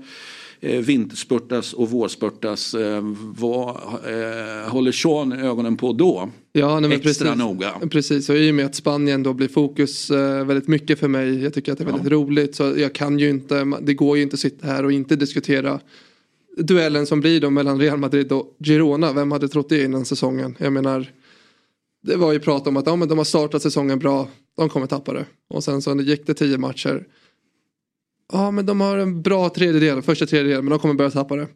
A: vinterspurtas och vårspurtas. Eh, vad eh, håller Sean ögonen på då?
B: Ja, nej,
A: Extra
B: precis,
A: noga.
B: Precis, och i och med att Spanien då blir fokus eh, väldigt mycket för mig. Jag tycker att det är väldigt ja. roligt. Så jag kan ju inte, det går ju inte att sitta här och inte diskutera duellen som blir då mellan Real Madrid och Girona. Vem hade trott det innan säsongen? Jag menar, det var ju prat om att ja, men de har startat säsongen bra, de kommer tappa det. Och sen så gick det tio matcher ja men de har en bra tredjedel, första tredjedel men de kommer börja tappa det.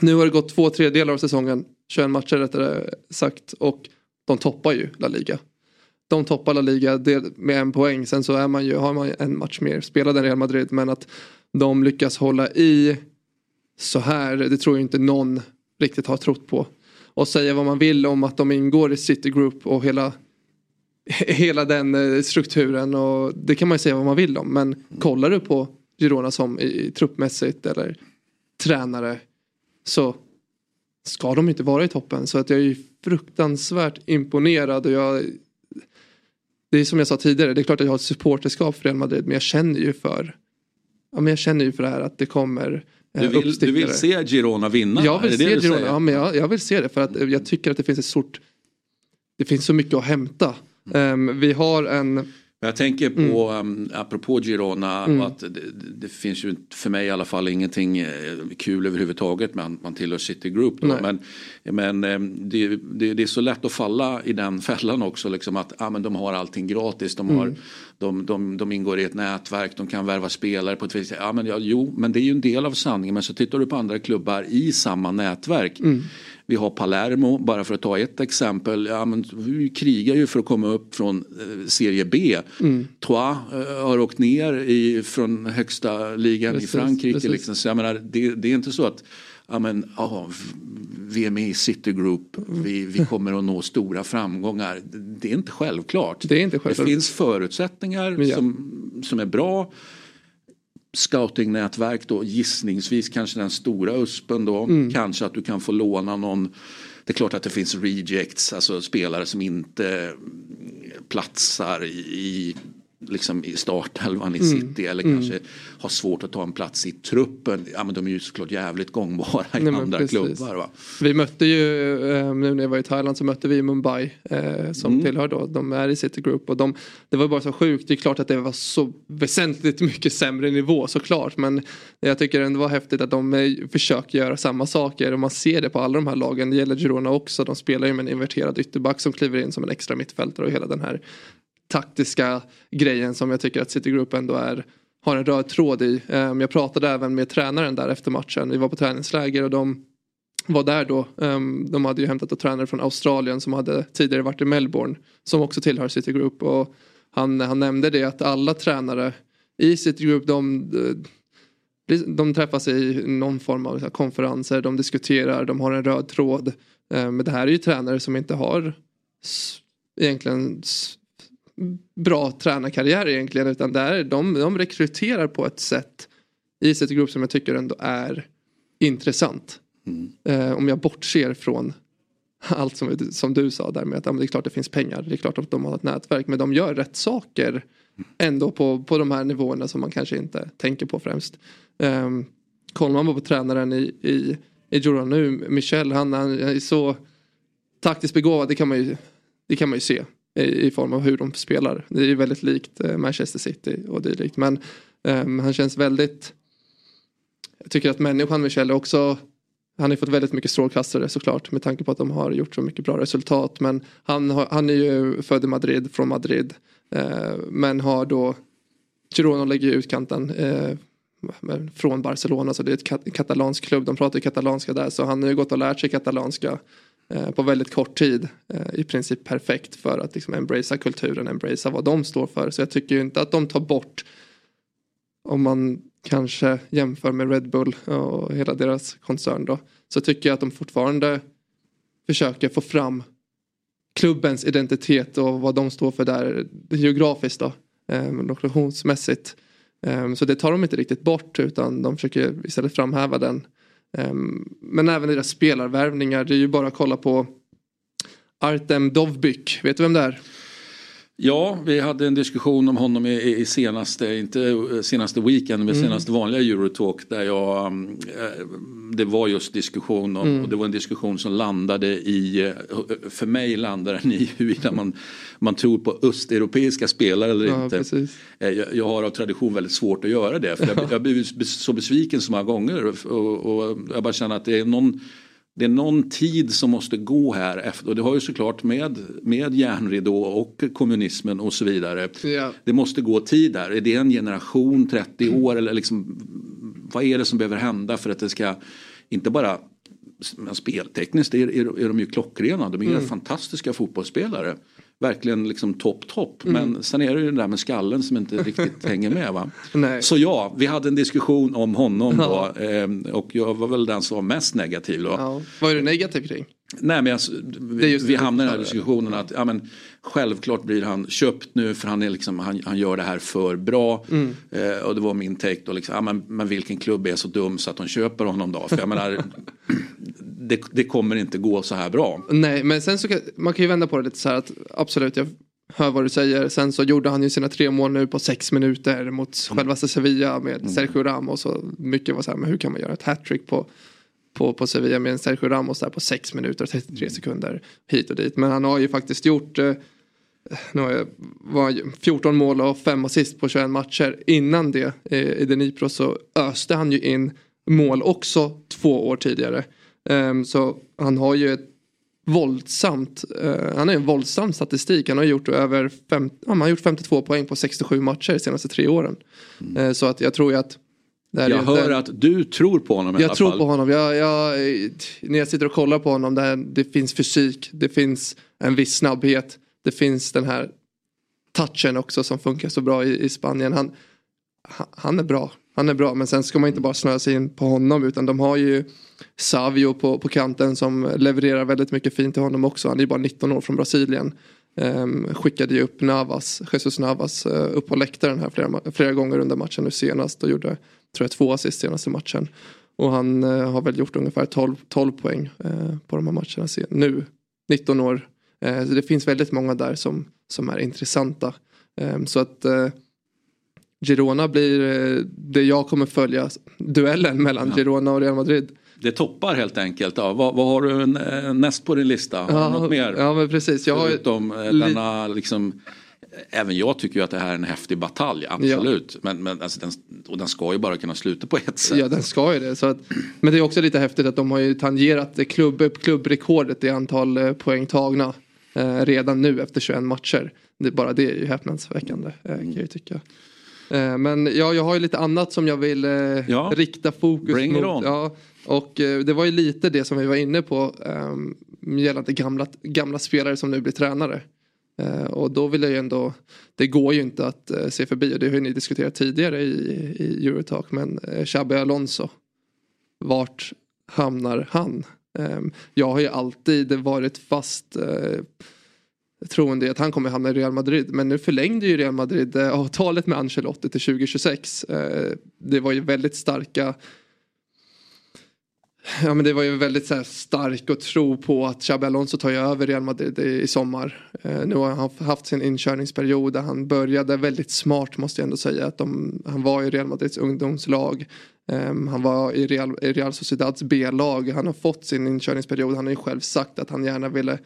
B: Nu har det gått två tredjedelar av säsongen, 21 matcher rättare sagt och de toppar ju La Liga. De toppar La Liga med en poäng, sen så är man ju, har man en match mer spelad än Real Madrid men att de lyckas hålla i så här, det tror jag inte någon riktigt har trott på. Och säga vad man vill om att de ingår i City Group och hela hela den eh, strukturen och det kan man ju säga vad man vill om men kollar du på Girona som i, i truppmässigt eller tränare så ska de inte vara i toppen. Så att jag är fruktansvärt imponerad och jag det är som jag sa tidigare, det är klart att jag har ett supporterskap för Real Madrid men jag känner ju för ja, men jag känner ju för det här att det kommer
A: Du vill, du vill se Girona vinna?
B: Jag vill se Girona,
A: säger?
B: ja, men jag, jag vill se det för att jag tycker att det finns ett stort Det finns så mycket att hämta. Ehm, vi har en
A: Jag tänker
B: Mm.
A: på, um, apropå Girona, att det, det finns ju för mig i alla fall ingenting eh, kul överhuvudtaget med att man tillhör City Group. Då.
B: Nej.
A: Men, men ehm, det, det, det är så lätt att falla i den fällan också, liksom att ah, men de har allting gratis. De,
B: Mm.
A: har, de, de, de ingår i ett nätverk, de kan värva spelare på ett visst sätt. Ja, men ja, jo, men det är ju en del av sanningen. Men så tittar du på andra klubbar i samma nätverk.
B: Mm.
A: Vi har Palermo, bara för att ta ett exempel. Ja, men vi krigar ju för att komma upp från eh, serie B.
B: Mm.
A: Troyes eh, har åkt ner i, från högsta ligan
B: Precis,
A: i Frankrike.
B: precis.
A: Liksom. Så jag menar, det, det är inte så att ja, men, ja, vi är med i City Group, vi, vi kommer att nå stora framgångar. Det är inte självklart.
B: Det är inte självklart.
A: Det finns förutsättningar
B: Ja.
A: som, som är bra. Scoutingnätverk då gissningsvis kanske den stora USPen då.
B: Mm.
A: Kanske att du kan få låna någon. Det är klart att det finns rejects, alltså spelare som inte platsar i, i, liksom i startelvan i
B: Mm.
A: city eller kanske har svårt att ta en plats i truppen. Ja men de är ju såklart jävligt gångbara i
B: Nej,
A: andra klubbar. Va?
B: Vi mötte ju, eh, nu när jag var i Thailand så mötte vi Mumbai eh, som
A: Mm.
B: tillhör då, de är i City Group och de, det var bara så sjukt, det är klart att det var så väsentligt mycket sämre nivå såklart men jag tycker ändå det var häftigt att de eh, försöker göra samma saker och man ser det på alla de här lagen, det gäller Girona också, de spelar ju med en inverterad ytterback som kliver in som en extra mittfältare och hela den här taktiska grejen som jag tycker att City Group ändå är har en röd tråd i. Ehm, jag pratade även med tränaren där efter matchen. Vi var på träningsläger och de var där då. Ehm, de hade ju hämtat en tränare från Australien som hade tidigare varit i Melbourne. Som också tillhör City Group. Och han, han nämnde det att alla tränare i City Group de, de, de träffas i någon form av här konferenser. De diskuterar, de har en röd tråd. Ehm, men det här är ju tränare som inte har egentligen bra tränarkarriär egentligen. Utan det är, de, de rekryterar på ett sätt i City Group som jag tycker ändå är intressant. Eh, om jag bortser från allt som, som du sa där med att ja, det är klart det finns pengar. Det är klart att de har ett nätverk. Men de gör rätt saker ändå på, på de här nivåerna som man kanske inte tänker på främst. Um, kollar man på tränaren i, i, i Girona nu, Michel, han, han är så taktiskt begåvad. Det kan man ju, det kan man ju se i, i form av hur de spelar. Det är ju väldigt likt eh, Manchester City och dylikt. Men um, han känns väldigt jag tycker att människan Michel är också han har ju fått väldigt mycket strålkastare såklart med tanke på att de har gjort så mycket bra resultat. Men han, har, han är ju född i Madrid, från Madrid. Uh, men har då Girona lägger ju utkanten Uh, eh, från Barcelona så det är ett kat- katalansk klubb. De pratar ju katalanska där så han har ju gått och lärt sig katalanska Eh, på väldigt kort tid. Eh, I princip perfekt för att liksom embracea kulturen, embracea vad de står för. Så jag tycker ju inte att de tar bort om man kanske jämför med Red Bull och hela deras koncern då. Så tycker jag att de fortfarande försöker få fram klubbens identitet och vad de står för där geografiskt då. Eh, lokationsmässigt. Så det tar de inte riktigt bort utan de försöker istället framhäva den. Ehm, men även deras spelarvärvningar. Det är ju bara att kolla på Artem Dovbyk. Vet du vem det är?
A: Ja, vi hade en diskussion om honom i, i senaste, inte eh, senaste weekend, men senaste vanliga Eurotalk där jag, mm, eh, det var just diskussion om, och det var en diskussion som landade i, eh, för mig landade den i huruvida man, man tror på östeuropeiska spelare eller
B: Ja,
A: inte.
B: precis.
A: Jag, jag har av tradition väldigt svårt att göra det. För jag, har blivit så besviken så många gånger. Och, och jag bara känner att det är någon det är någon tid som måste gå här efter, och det har ju såklart med, med järnridå och kommunismen och så vidare.
B: Ja.
A: Det måste gå tid där. Är det en generation, 30 år eller liksom vad är det som behöver hända för att det ska inte bara men speltekniskt är, är, är de ju klockrena. De är
B: Mm.
A: fantastiska fotbollsspelare. Verkligen liksom topp, topp.
B: Mm.
A: Men sen är det ju den där med skallen som inte riktigt hänger med. Va?
B: Nej.
A: Så ja, vi hade en diskussion om honom då. ehm, och jag var väl den som var mest negativ då.
B: Ja. Vad är du negativ kring?
A: Nej men alltså, vi, vi hamnar i den här diskussionen att ja, men, självklart blir han köpt nu för han, är liksom, han, han gör det här för bra.
B: Mm.
A: Eh, och det var min take då, liksom, ja, men, men vilken klubb är så dum så att de köper honom då? För jag menar, det, det kommer inte gå så här bra.
B: Nej, men sen så kan, man kan ju vända på det lite så här att absolut, jag, hör vad du säger. Sen så gjorde han ju sina tre mål nu på sex minuter mot självaste Sevilla med Sergio Ramos. Och mycket var så här, men hur kan man göra ett hattrick på, på, på Sevilla med en Sergio Ramos där på sex minuter och 33 sekunder hit och dit. Men han har ju faktiskt gjort eh, nu var 14 mål och 5 assist på 21 matcher. Innan det eh, i Dnipro så öste han ju in mål också två år tidigare. Um, så han har ju ett våldsamt, uh, han har en våldsam statistik. Han har gjort över fem, ja, han har gjort 52 poäng på 67 matcher de senaste tre åren. Mm. Uh, så att jag tror ju att
A: jag hör den, att du tror på honom
B: i Jag tror fall. på honom. Jag, jag, när jag sitter och kollar på honom, där det finns fysik, det finns en viss snabbhet, det finns den här touchen också som funkar så bra i, i Spanien. Han, han är bra. Han är bra men sen ska man inte bara snöa sig in på honom utan de har ju Savio på, på kanten som levererar väldigt mycket fint till honom också. Han är ju bara 19 år från Brasilien. Um, skickade ju upp Navas, Jesus Navas uh, upp på läktaren här flera, flera gånger under matchen nu senast och gjorde tror jag två assist senaste matchen. Och han uh, har väl gjort ungefär 12, 12 poäng uh, på de här matcherna nu. 19 år. så det finns väldigt många där som, som är intressanta. Så att Girona blir eh, det jag kommer följa duellen mellan ja. Girona och Real Madrid.
A: Det toppar helt enkelt. Ja. Vad, vad har du eh, näst på din lista? Har
B: ja,
A: du något mer?
B: Ja men precis.
A: Jag har... Eh, denna liksom Även jag tycker ju att det här är en häftig batalj, absolut. Ja. Men, men alltså den, och den ska ju bara kunna sluta på ett sätt.
B: Ja, den ska ju det. Så att, men det är också lite häftigt att de har ju tangerat klubb, klubbrekordet i antal poäng tagna eh, redan nu efter 21 matcher. Det, bara det är ju häpnadsväckande, eh, kan jag ju tycka. Eh, men ja, jag har ju lite annat som jag vill eh, ja. rikta fokus
A: Bring mot.
B: Ja, och eh, det var ju lite det som vi var inne på um, gällande gamla, gamla spelare som nu blir tränare. Eh, och då vill jag ju ändå, det går ju inte att eh, se förbi och det har ju ni diskuterat tidigare i, i Eurotalk men eh, Xabi Alonso, vart hamnar han? Ehm, jag har ju alltid varit fast troende troende att han kommer hamna i Real Madrid. Men nu förlängde ju Real Madrid avtalet med Ancelotti till 2026. Det var ju väldigt starka Ja men det var ju väldigt så här, stark och tro på att Xabi Alonso tar ju över Real Madrid i, sommar. Eh, nu har han haft sin inkörningsperiod där han började väldigt smart måste jag ändå säga. Att de, han var i Real Madrids ungdomslag. Eh, han var i Real, i Real Sociedads B-lag. Han har fått sin inkörningsperiod. Han har ju själv sagt att han gärna ville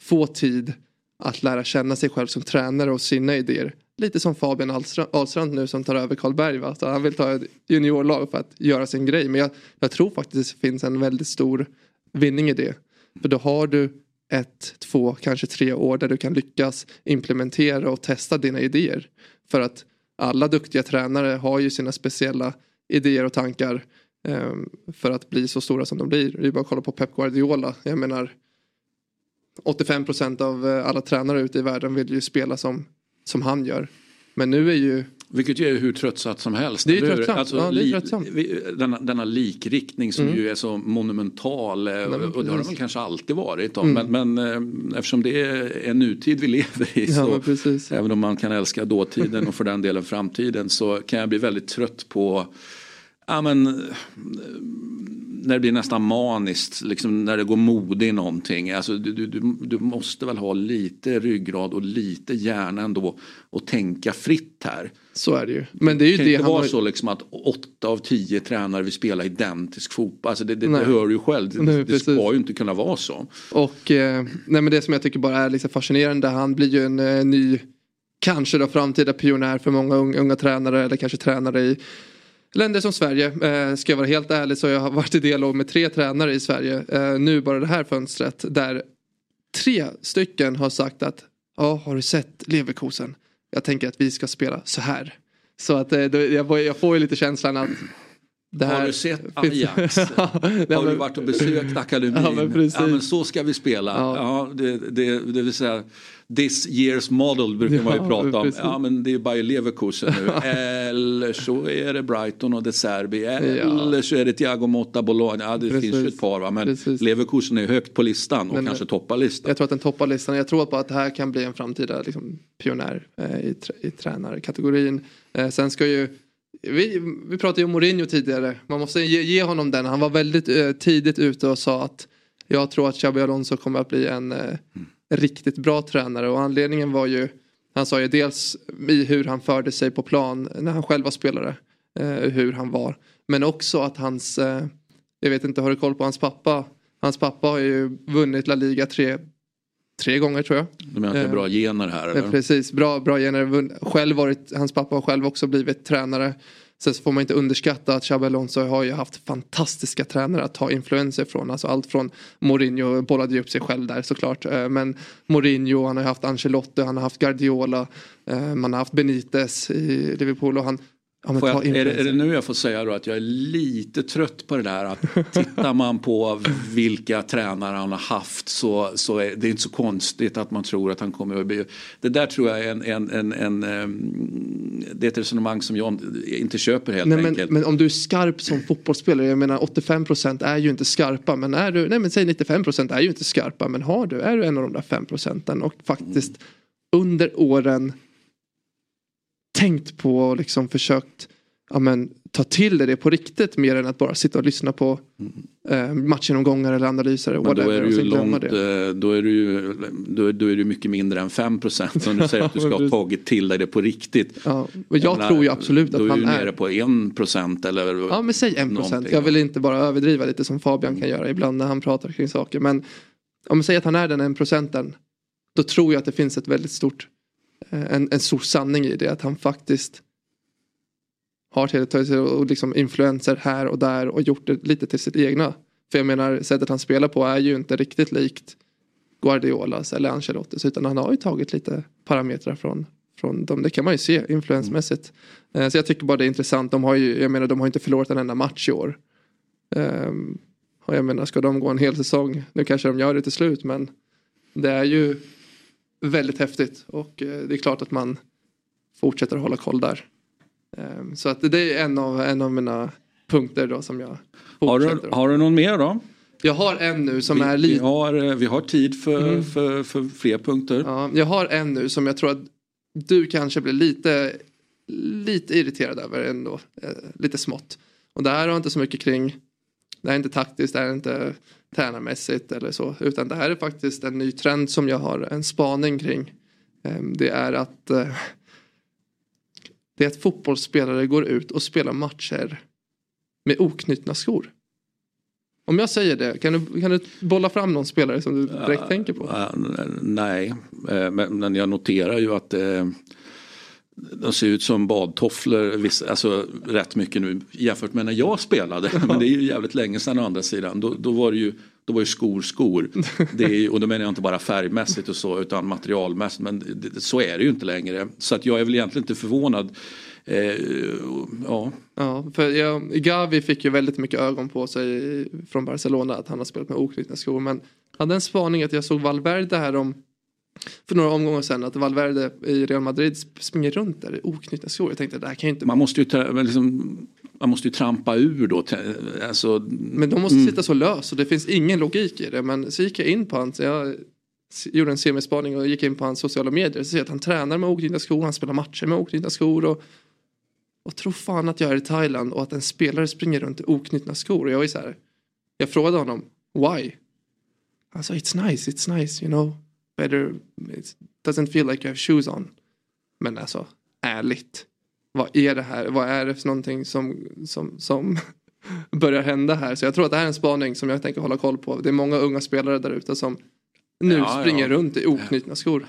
B: få tid att lära känna sig själv som tränare och sina idéer. Lite som Fabian Ahlstrand nu som tar över Karlberg. Va? Så han vill ta ett juniorlag för att göra sin grej. Men jag, jag tror faktiskt det finns en väldigt stor vinning i det. För då har du ett, två, kanske tre år där du kan lyckas implementera och testa dina idéer. För att alla duktiga tränare har ju sina speciella idéer och tankar eh, för att bli så stora som de blir. Det är bara att kolla på Pep Guardiola. Jag menar 85 procent av eh, alla tränare ute i världen vill ju spela som, som han gör. Men nu är ju
A: vilket ju är hur tröttsamt som helst.
B: Det är tröttsamt. Alltså, ja, det är tröttsamt.
A: Denna, denna likriktning som mm. ju är så monumental. Nej, och det har det väl kanske alltid varit. Mm. Men, men eh, eftersom det är en nutid vi lever i. Så, även om man kan älska dåtiden och för den delen framtiden. Så kan jag bli väldigt trött på ja, men, när det blir nästan maniskt, liksom när det går mode i någonting. Alltså, du, du, du måste väl ha lite ryggrad och lite hjärna ändå och tänka fritt här.
B: Så är det ju. Men det är ju
A: det,
B: det
A: inte vara har... så liksom att åtta av tio tränare vill spela identisk fotboll. Alltså det, det, det hör du ju själv. Det, nej, det ska ju inte kunna vara så.
B: Och eh, nej, men det som jag tycker bara är liksom fascinerande. Han blir ju en eh, ny, kanske då framtida pionjär för många unga, unga tränare eller kanske tränare i Länder som Sverige, eh, ska jag vara helt ärlig så har jag varit i dialog med tre tränare i Sverige. Eh, nu bara det här fönstret där tre stycken har sagt att ja, har du sett Leverkusen? Jag tänker att vi ska spela så här. Så att eh, jag, jag får ju lite känslan att
A: har du sett Ajax? har du varit och besökt akademin? Ja men, ja, men så ska vi spela. Ja. ja det, det, det vill säga this year's model brukar man ju prata om. Ja men det är Bayer Leverkusen nu. eller så är det Brighton och De Serbi. Eller så är det Thiago Motta Bologna. Ja det precis. finns ju ett par va. Men precis. Leverkusen är högt på listan och men, kanske toppar listan.
B: Jag tror att den toppar listan. Jag tror att det här kan bli en framtida liksom, pionjär eh, i, i tränarkategorin. Eh, sen ska ju vi, vi pratade ju om Mourinho tidigare. Man måste ge, ge honom den. Han var väldigt eh, tidigt ute och sa att jag tror att Xabi Alonso kommer att bli en eh, mm. riktigt bra tränare. Och anledningen var ju Han sa ju dels i hur han förde sig på plan när han själv var spelare. Eh, hur han var. Men också att hans, eh, jag vet inte, har du koll på hans pappa? Hans pappa har ju vunnit La Liga tre, tre gånger tror jag.
A: Du menar att det är bra gener här? Eller?
B: Precis, bra, bra gener. Själv varit, hans pappa har själv också blivit tränare. Sen så får man inte underskatta att Xabi Alonso har ju haft fantastiska tränare att ta influenser från. Alltså allt från Mourinho, bollade ju upp sig själv där såklart. Eh, men Mourinho, han har haft Ancelotti, han har haft Guardiola. Eh, man har haft Benitez i Liverpool och han
A: jag, är, det, är, det, nu jag får säga då att jag är lite trött på det där att tittar man på vilka tränare han har haft så, så är det inte så konstigt att man tror att han kommer att bli... Det där tror jag är en, en, en, en det är ett resonemang som jag inte köper helt
B: nej,
A: enkelt.
B: Men, men om du är skarp som fotbollsspelare, jag menar 85% är ju inte skarpa men är du, nej men säg 95% är ju inte skarpa men har du, är du en av de där 5 procenten och faktiskt mm. under åren tänkt på och liksom försökt ja, men, ta till dig det på riktigt mer än att bara sitta och lyssna på eh, matchgenomgångar eller analyser.
A: Men då är, du ju långt, det. Eh, då, är du ju, då, då är du mycket mindre än 5 procent. Om du säger att du ska ha tagit till dig det på riktigt.
B: Ja, men jag, jag tror ju absolut att
A: han är.
B: Då
A: är du nere på 1 procent eller
B: Ja men säg 1 procent. Jag vill inte bara överdriva lite som Fabian kan göra ibland när han pratar kring saker. Men om man säger att han är den 1 procenten. Då tror jag att det finns ett väldigt stort Eh, en, en stor sanning i det. Att han faktiskt har teletöjs och liksom influenser här och där och gjort det lite till sitt egna. För jag menar sättet han spelar på är ju inte riktigt likt Guardiolas eller Ancelottis utan han har ju tagit lite parametrar från, från dem. Det kan man ju se influensmässigt. Mm. Så jag tycker bara det är intressant. De har ju, jag menar de har inte förlorat en enda match i år. Um, och jag menar ska de gå en hel säsong, nu kanske de gör det till slut men det är ju väldigt häftigt och eh, det är klart att man fortsätter att hålla koll där. Ehm, så att det är en av, en av mina punkter då som jag
A: har du, har du någon mer då?
B: Jag har en nu som
A: vi,
B: är lite...
A: Vi har, eh, vi har tid för, mm. för, för fler punkter.
B: Ja, jag har en nu som jag tror att du kanske blir lite, lite irriterad över ändå. Eh, lite smått. Och det här har inte så mycket kring, det här är inte taktiskt, det här är inte tränarmässigt eller så. Utan det här är faktiskt en ny trend som jag har en spaning kring. Ehm, det är att eh, det är att fotbollsspelare går ut och spelar matcher med oknutna skor. Om jag säger det, kan du, kan du bolla fram någon spelare som du direkt uh, tänker på? Uh,
A: nej, uh, men jag noterar ju att de ser ut som badtofflor, alltså rätt mycket nu jämfört med när jag spelade. Men det är ju jävligt länge sedan å andra sidan. Då, då var det ju då var ju skor skor. Det är ju, och då menar jag inte bara färgmässigt och så utan materialmässigt. Men det, så är det ju inte längre. Så att jag är väl egentligen inte förvånad. Eh,
B: ja. ja, för jag, Gavi fick ju väldigt mycket ögon på sig från Barcelona att han har spelat med oknutna skor. Men hade en spaning att jag såg Valverde här om för några omgångar sedan att Valverde i Real Madrid springer runt där i oknutna skor. Jag tänkte det här kan ju inte...
A: Man måste ju, liksom, man måste ju trampa ur då. Alltså,
B: men de måste mm. sitta så lös och det finns ingen logik i det. Men så gick jag in på hans, jag gjorde en semispaning och gick in på hans sociala medier. Så ser jag att han tränar med oknutna skor, han spelar matcher med oknutna skor. Och, och tror fan att jag är i Thailand och att en spelare springer runt i oknutna skor. Och jag är så här, jag frågade honom, why? Han sa, it's nice, it's nice, you know better, it doesn't feel like you have shoes on. Men alltså, ärligt. Vad är det här? Vad är det för någonting som, som, som börjar hända här? Så jag tror att det här är en spaning som jag tänker hålla koll på. Det är många unga spelare där ute som nu ja, springer ja. runt i oknutna skor.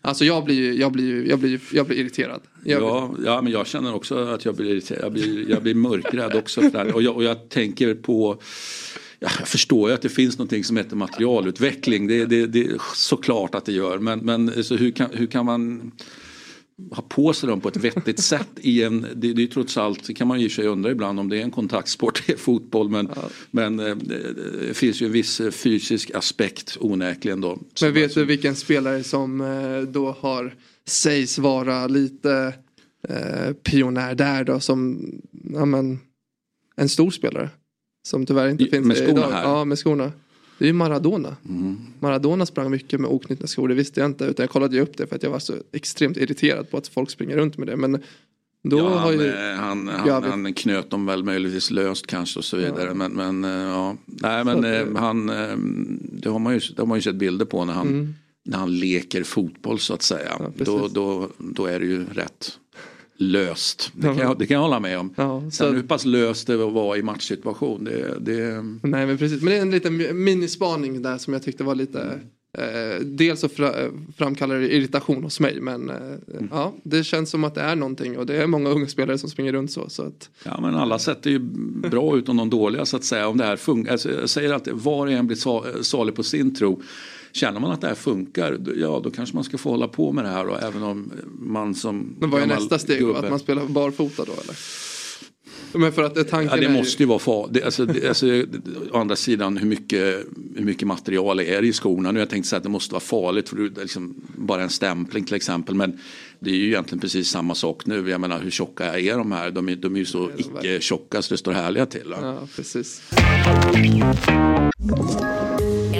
B: Alltså jag blir, jag blir, jag blir, jag blir irriterad.
A: Jag ja, ja, men jag känner också att jag blir irriterad. Jag blir, jag blir mörkrädd också. Och, jag, och jag tänker på jag förstår ju att det finns någonting som heter materialutveckling. Det, det, det är såklart att det gör. Men, men så hur, kan, hur kan man ha på sig dem på ett vettigt sätt i en, det, det är trots allt, det kan man ju sig undra ibland om det är en kontaktsport, det är fotboll men, ja. men eh, det finns ju en viss fysisk aspekt onäkligen då.
B: Men vet du vilken spelare som eh, då har, sägs vara lite eh, pionjär där då som, ja men, en stor spelare? Som tyvärr inte finns
A: med skorna
B: idag.
A: Här.
B: Ja, med skorna. Det är ju Maradona. Mm. Maradona sprang mycket med oknutna skor, det visste jag inte. Utan jag kollade ju upp det för att jag var så extremt irriterad på att folk springer runt med det. Men då
A: ja,
B: har ju...
A: han, han, han, knöt dem väl möjligtvis löst kanske och så vidare. Ja. Men, men eh, ja, nej men så, eh, han, eh, det har, man ju, det har man ju sett bilder på när han, mm. när han leker fotboll så att säga.
B: Ja,
A: då, då, då är det ju rätt löst. Det kan, jag, det kan jag hålla med om.
B: Ja, så-
A: hur pass löst det var i matchsituation. Det, det,
B: Nej men precis, men det är en liten minispaning där som jag tyckte var lite eh, Dels så fra, framkallar det irritation hos mig men eh, ja det känns som att det är någonting och det är många unga spelare som springer runt så. så att,
A: Ja men alla sätt är ju bra ut om de dåliga så att säga. Om det här funkar. Alltså, jag säger alltid var och en blir sa- salig på sin tro. Känner man att det här funkar, då- ja då kanske man ska få hålla på med det här. Och även om man som
B: men vad är nästa steg då?
A: gubbe-
B: Att man spelar barfota då eller? Men för att tanken
A: Ja, det måste ju vara farligt. Alltså, alltså, å andra sidan hur mycket, hur mycket material är det i skorna? Nu har jag tänkt säga att det måste vara farligt för det är liksom bara en stämpling till exempel. Men det är ju egentligen precis samma sak nu. Jag menar hur tjocka är de här? De är, de är ju så icke tjocka så det står härliga till. va?
B: Ja precis.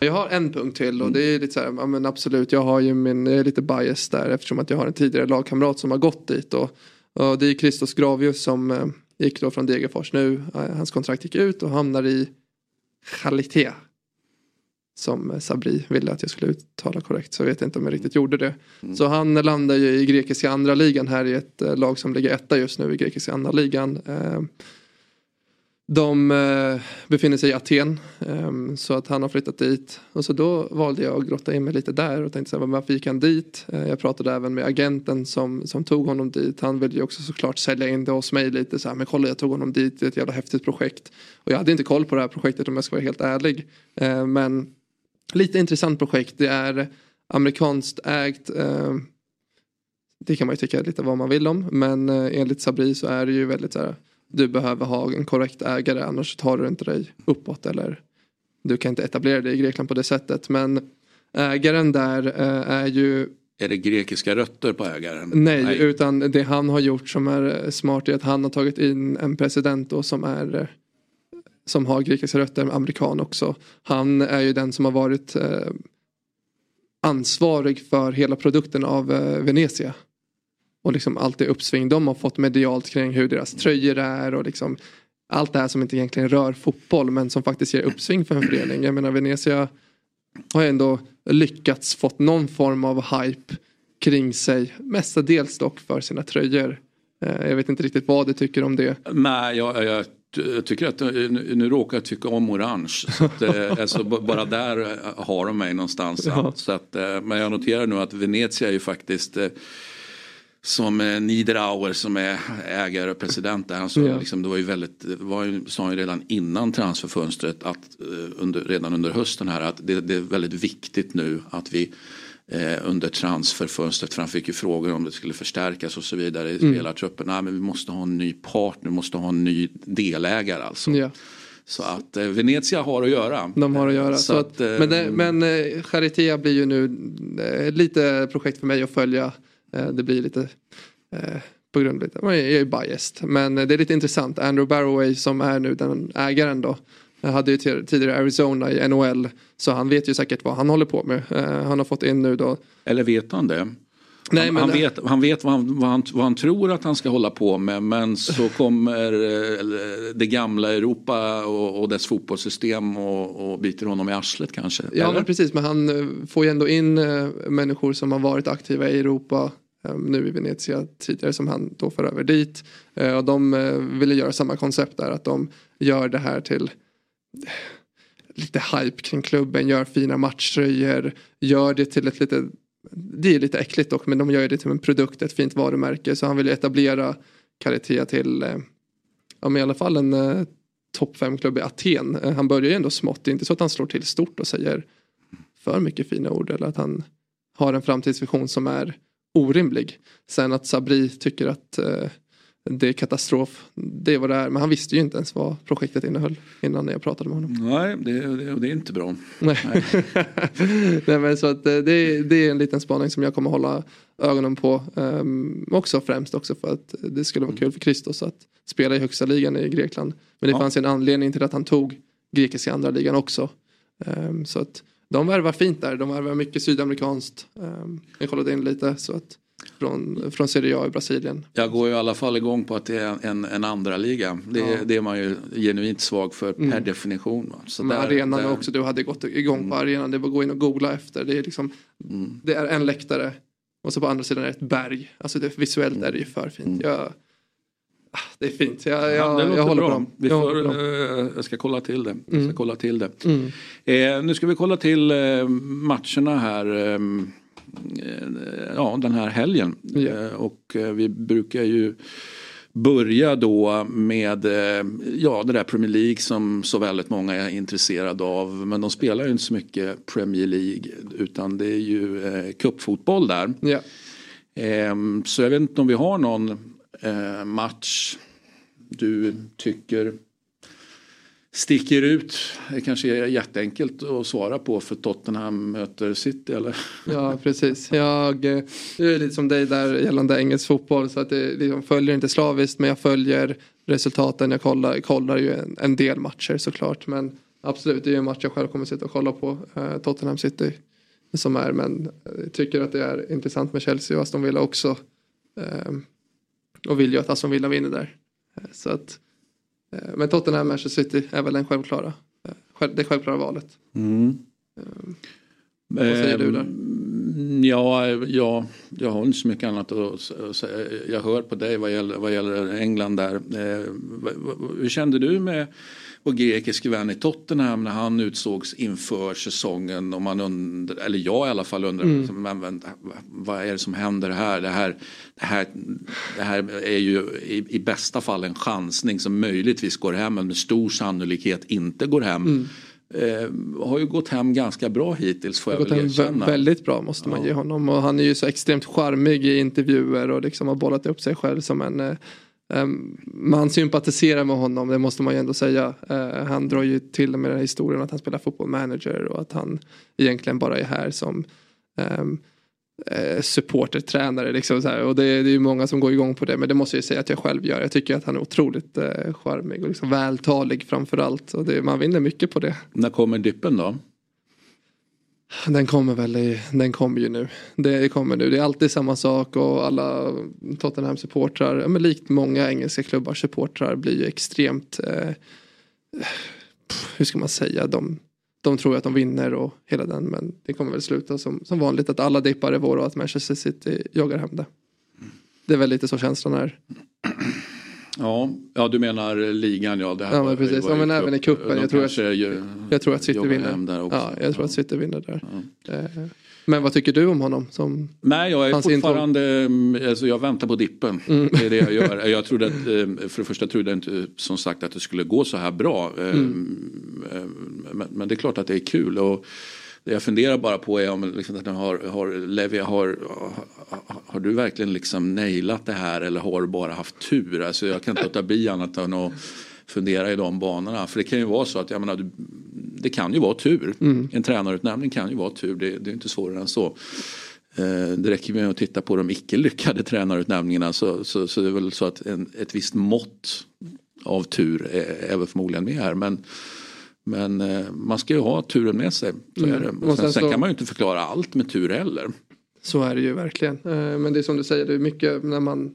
B: Jag har en punkt till och det är lite så här, ja, men absolut jag har ju min, jag är lite bias där eftersom att jag har en tidigare lagkamrat som har gått dit och, och det är Christos Gravius som eh, gick då från Degerfors nu, eh, hans kontrakt gick ut och hamnar i Chalité. Som eh, Sabri ville att jag skulle uttala korrekt så jag vet inte om jag riktigt gjorde det. Så han landar ju i grekiska andra ligan här i ett lag som ligger etta just nu i grekiska andra ligan. Eh, de eh, befinner sig i Aten ehm, så att han har flyttat dit. Och så då valde jag att grotta in mig lite där och tänkte så här, varför gick han dit? Eh, jag pratade även med agenten som, som tog honom dit. Han ville ju också såklart sälja in det hos mig lite så här, men kolla jag tog honom dit, det är ett jävla häftigt projekt. Och jag hade inte koll på det här projektet om jag ska vara helt ärlig. Eh, men lite intressant projekt, det är amerikanskt ägt. Ehm, det kan man ju tycka lite vad man vill om. Men eh, enligt Sabri så är det ju väldigt så här. Du behöver ha en korrekt ägare annars tar du inte dig uppåt. Eller du kan inte etablera dig i Grekland på det sättet. Men ägaren där eh, är ju
A: Är det grekiska rötter på ägaren?
B: Nej, utan det han har gjort som är smart är att han har tagit in en president då som är eh, som har grekiska rötter, amerikan också. Han är ju den som har varit eh, ansvarig för hela produkten av eh, Venezia. Och liksom allt det uppsving de har fått medialt kring hur deras tröjor är och liksom allt det här som inte egentligen rör fotboll men som faktiskt ger uppsving för en förening. Jag menar Venezia har ändå lyckats fått någon form av hype kring sig. Mestadels dock för sina tröjor. Eh, Jag vet inte riktigt vad du tycker om det.
A: Nej, jag, jag ty- tycker att nu, nu råkar jag tycka om orange. Så att, eh, alltså, bara där eh, har de mig någonstans.
B: Ja.
A: Så att, eh, men jag noterar nu att Venezia är ju faktiskt eh, som eh, Niederauer som är ägare och president där. Han sa
B: Ja.
A: liksom, det var ju väldigt, var ju, sa han ju redan innan transferfönstret att eh, under, redan under hösten här att det, det är väldigt viktigt nu att vi eh, under transferfönstret, för han fick ju frågor om det skulle förstärkas och så vidare i
B: Mm.
A: spelartruppen. Nej men vi måste ha en ny partner, vi måste ha en ny delägare alltså.
B: Ja,
A: Så att eh, Venezia har att göra.
B: de har att göra.
A: Så
B: Så att,
A: att, eh,
B: men det, men eh, Charitea blir ju nu eh, lite projekt för mig att följa. Eh, det blir lite eh, på grund av lite, jag är ju biased. Men eh, det är lite intressant. Andrew Barroway som är nu den ägaren då. Jag hade ju tidigare Arizona i NHL. Så han vet ju säkert vad han håller på med. Han har fått in nu då.
A: Eller vet han det?
B: Nej,
A: han,
B: men
A: han, vet, han vet vad han, vad, han, vad han tror att han ska hålla på med men så kommer eh, det gamla Europa och, och dess fotbollssystem och, och biter honom i arslet kanske.
B: Ja men precis men han eh, får ju ändå in eh, människor som har varit aktiva i Europa nu i Venezia tidigare som han då för över dit. Och de ville göra samma koncept där att de gör det här till lite hype kring klubben, gör fina matchtröjor, gör det till ett lite det är lite äckligt dock men de gör det till en produkt, ett fint varumärke så han vill ju etablera Karitea till eh, ja, men i alla fall en eh, topp 5-klubb i Aten. Eh, han börjar ju ändå smått, det är inte så att han slår till stort och säger för mycket fina ord eller att han har en framtidsvision som är orimlig. Sen att Sabri tycker att eh, det är katastrof. Det är vad det är. Men han visste ju inte ens vad projektet innehöll innan jag pratade med honom.
A: Nej, det, det, det är inte bra.
B: Nej. Nej. men så att eh, det, det är en liten spaning som jag kommer hålla ögonen på. Um, också främst också för att det skulle vara kul för Christos att spela i högsta ligan i Grekland. Men det
A: Ja.
B: fanns en anledning till att han tog grekiska andra ligan också. Um, så att de värvar fint där. De värvar mycket sydamerikanskt. Um, jag kollade in lite så att från, från Serie A i Brasilien.
A: Jag går ju i alla fall igång på att det är en, en andra liga. Det,
B: Ja.
A: det är man ju genuint svag för per
B: Mm.
A: definition. Va? Så
B: Men
A: där-
B: arenan
A: där-
B: också, du hade gått igång på arenan. Det var att gå in och googla efter. Det är liksom,
A: Mm.
B: det är en läktare. Och så på andra sidan är det ett berg. Alltså det, visuellt är det ju för fint. Jag, ah, det är fint. Jag, jag,
A: Mm. Ja,
B: jag håller
A: bra.
B: på dem.
A: Vi
B: Jag
A: får, eh, jag ska kolla till det. Jag ska
B: Mm.
A: kolla till det.
B: Mm.
A: Eh, nu ska vi kolla till eh, matcherna här. Eh, ja, den här helgen.
B: Ja.
A: Eh, och eh, vi brukar ju börja då med eh, ja, det där Premier League som så väldigt många är intresserade av. Men de spelar ju inte så mycket Premier League utan det är ju eh, cupfotboll där.
B: Ja.
A: Ehm, så jag vet inte om vi har någon eh, match du tycker sticker ut. Det kanske är jätteenkelt att svara på för Tottenham möter City eller?
B: Ja, precis. Jag, eh, jag är lite som dig där gällande engelsk fotboll. Så att det liksom följer inte slaviskt men jag följer resultaten. Jag kollar, kollar ju en, en del matcher såklart. Men absolut, det är ju en match jag själv kommer sitta och kolla på. Eh, Tottenham City. Som är, men jag tycker att det är intressant med Chelsea och Aston Villa också. Eh, och vill ju att Aston Villa vinner där. Eh, så att, eh, men Tottenham Manchester City är väl den självklara. eh, Det självklara valet. Vad säger du där?
A: Ehm, Ja, ja, jag har inte så mycket annat att säga. Jag hör på dig vad gäller, vad gäller England där. Eh, hur kände du med vår grekiske vän i Tottenham när han utsågs inför säsongen? Och man undrar, eller jag i alla fall undrar,
B: Mm.
A: men, vänta, vad är det som händer här? Det här, det här, det här är ju i, i bästa fall en chansning som möjligtvis går hem men med stor sannolikhet inte går hem.
B: Mm.
A: Eh, har ju gått hem ganska bra hittills får jag
B: gått
A: väl erkänna.
B: vä- väldigt bra måste man
A: Ja.
B: ge honom. Och han är ju så extremt charmig i intervjuer och liksom har bollat upp sig själv som en eh, Ehm, man sympatiserar med honom, det måste man ju ändå säga. Ehm, han drar ju till med den här historien att han spelar fotboll manager och att han egentligen bara är här som ehm, eh, supportertränare. Liksom så här. Och det, är- ju många som går igång på det men det måste jag ju säga att jag själv gör. Jag tycker att han är otroligt eh, charmig och liksom vältalig framförallt. Och det, man vinner mycket på det.
A: När kommer dippen då?
B: Den kommer väl i, den kommer ju nu. Det kommer nu. Det är alltid samma sak och alla Tottenham supportrar, ja, men likt många engelska klubbar supportrar blir ju extremt, eh, hur ska man säga, de, de tror att de vinner och hela den men det kommer väl sluta som, som vanligt att alla dippar är våra och att Manchester City jagar hem det. Det är väl lite så känslan är.
A: Ja, ja du menar ligan ja. Det här
B: Ja, men precis. Ja, men även i cupen. Jag tror att-
A: ju
B: Jag tror att City vinner. Ja, jag tror att City vinner där. Eh, Men vad tycker du om honom? Som,
A: Nej, jag är fortfarande, mm, alltså jag väntar på dippen.
B: Mm.
A: Det är det jag gör. Jag trodde att, eh, för det första trodde jag inte som sagt att det skulle gå så här bra. Eh,
B: Mm.
A: eh, Men, men det är klart att det är kul. Och det jag funderar bara på är om liksom, har, har, Levi, har, har, du verkligen liksom nailat det här eller har du bara haft tur? Alltså jag kan inte låta bli annat än att fundera i de banorna. För det kan ju vara så att jag menar, det kan ju vara tur.
B: Mm.
A: En tränarutnämning kan ju vara tur. Det, det är inte svårare än så. Eh, Det räcker med att titta på de icke lyckade tränarutnämningarna så, så, så det är väl så att en, ett visst mått av tur är, är väl förmodligen med här. Men, men eh, man ska ju ha turen med sig. Så
B: Mm.
A: är det.
B: Och
A: Och sen,
B: sen
A: sen
B: så-
A: kan man ju inte förklara allt med tur heller.
B: Så är det ju verkligen. Eh, Men det är som du säger, det är mycket när man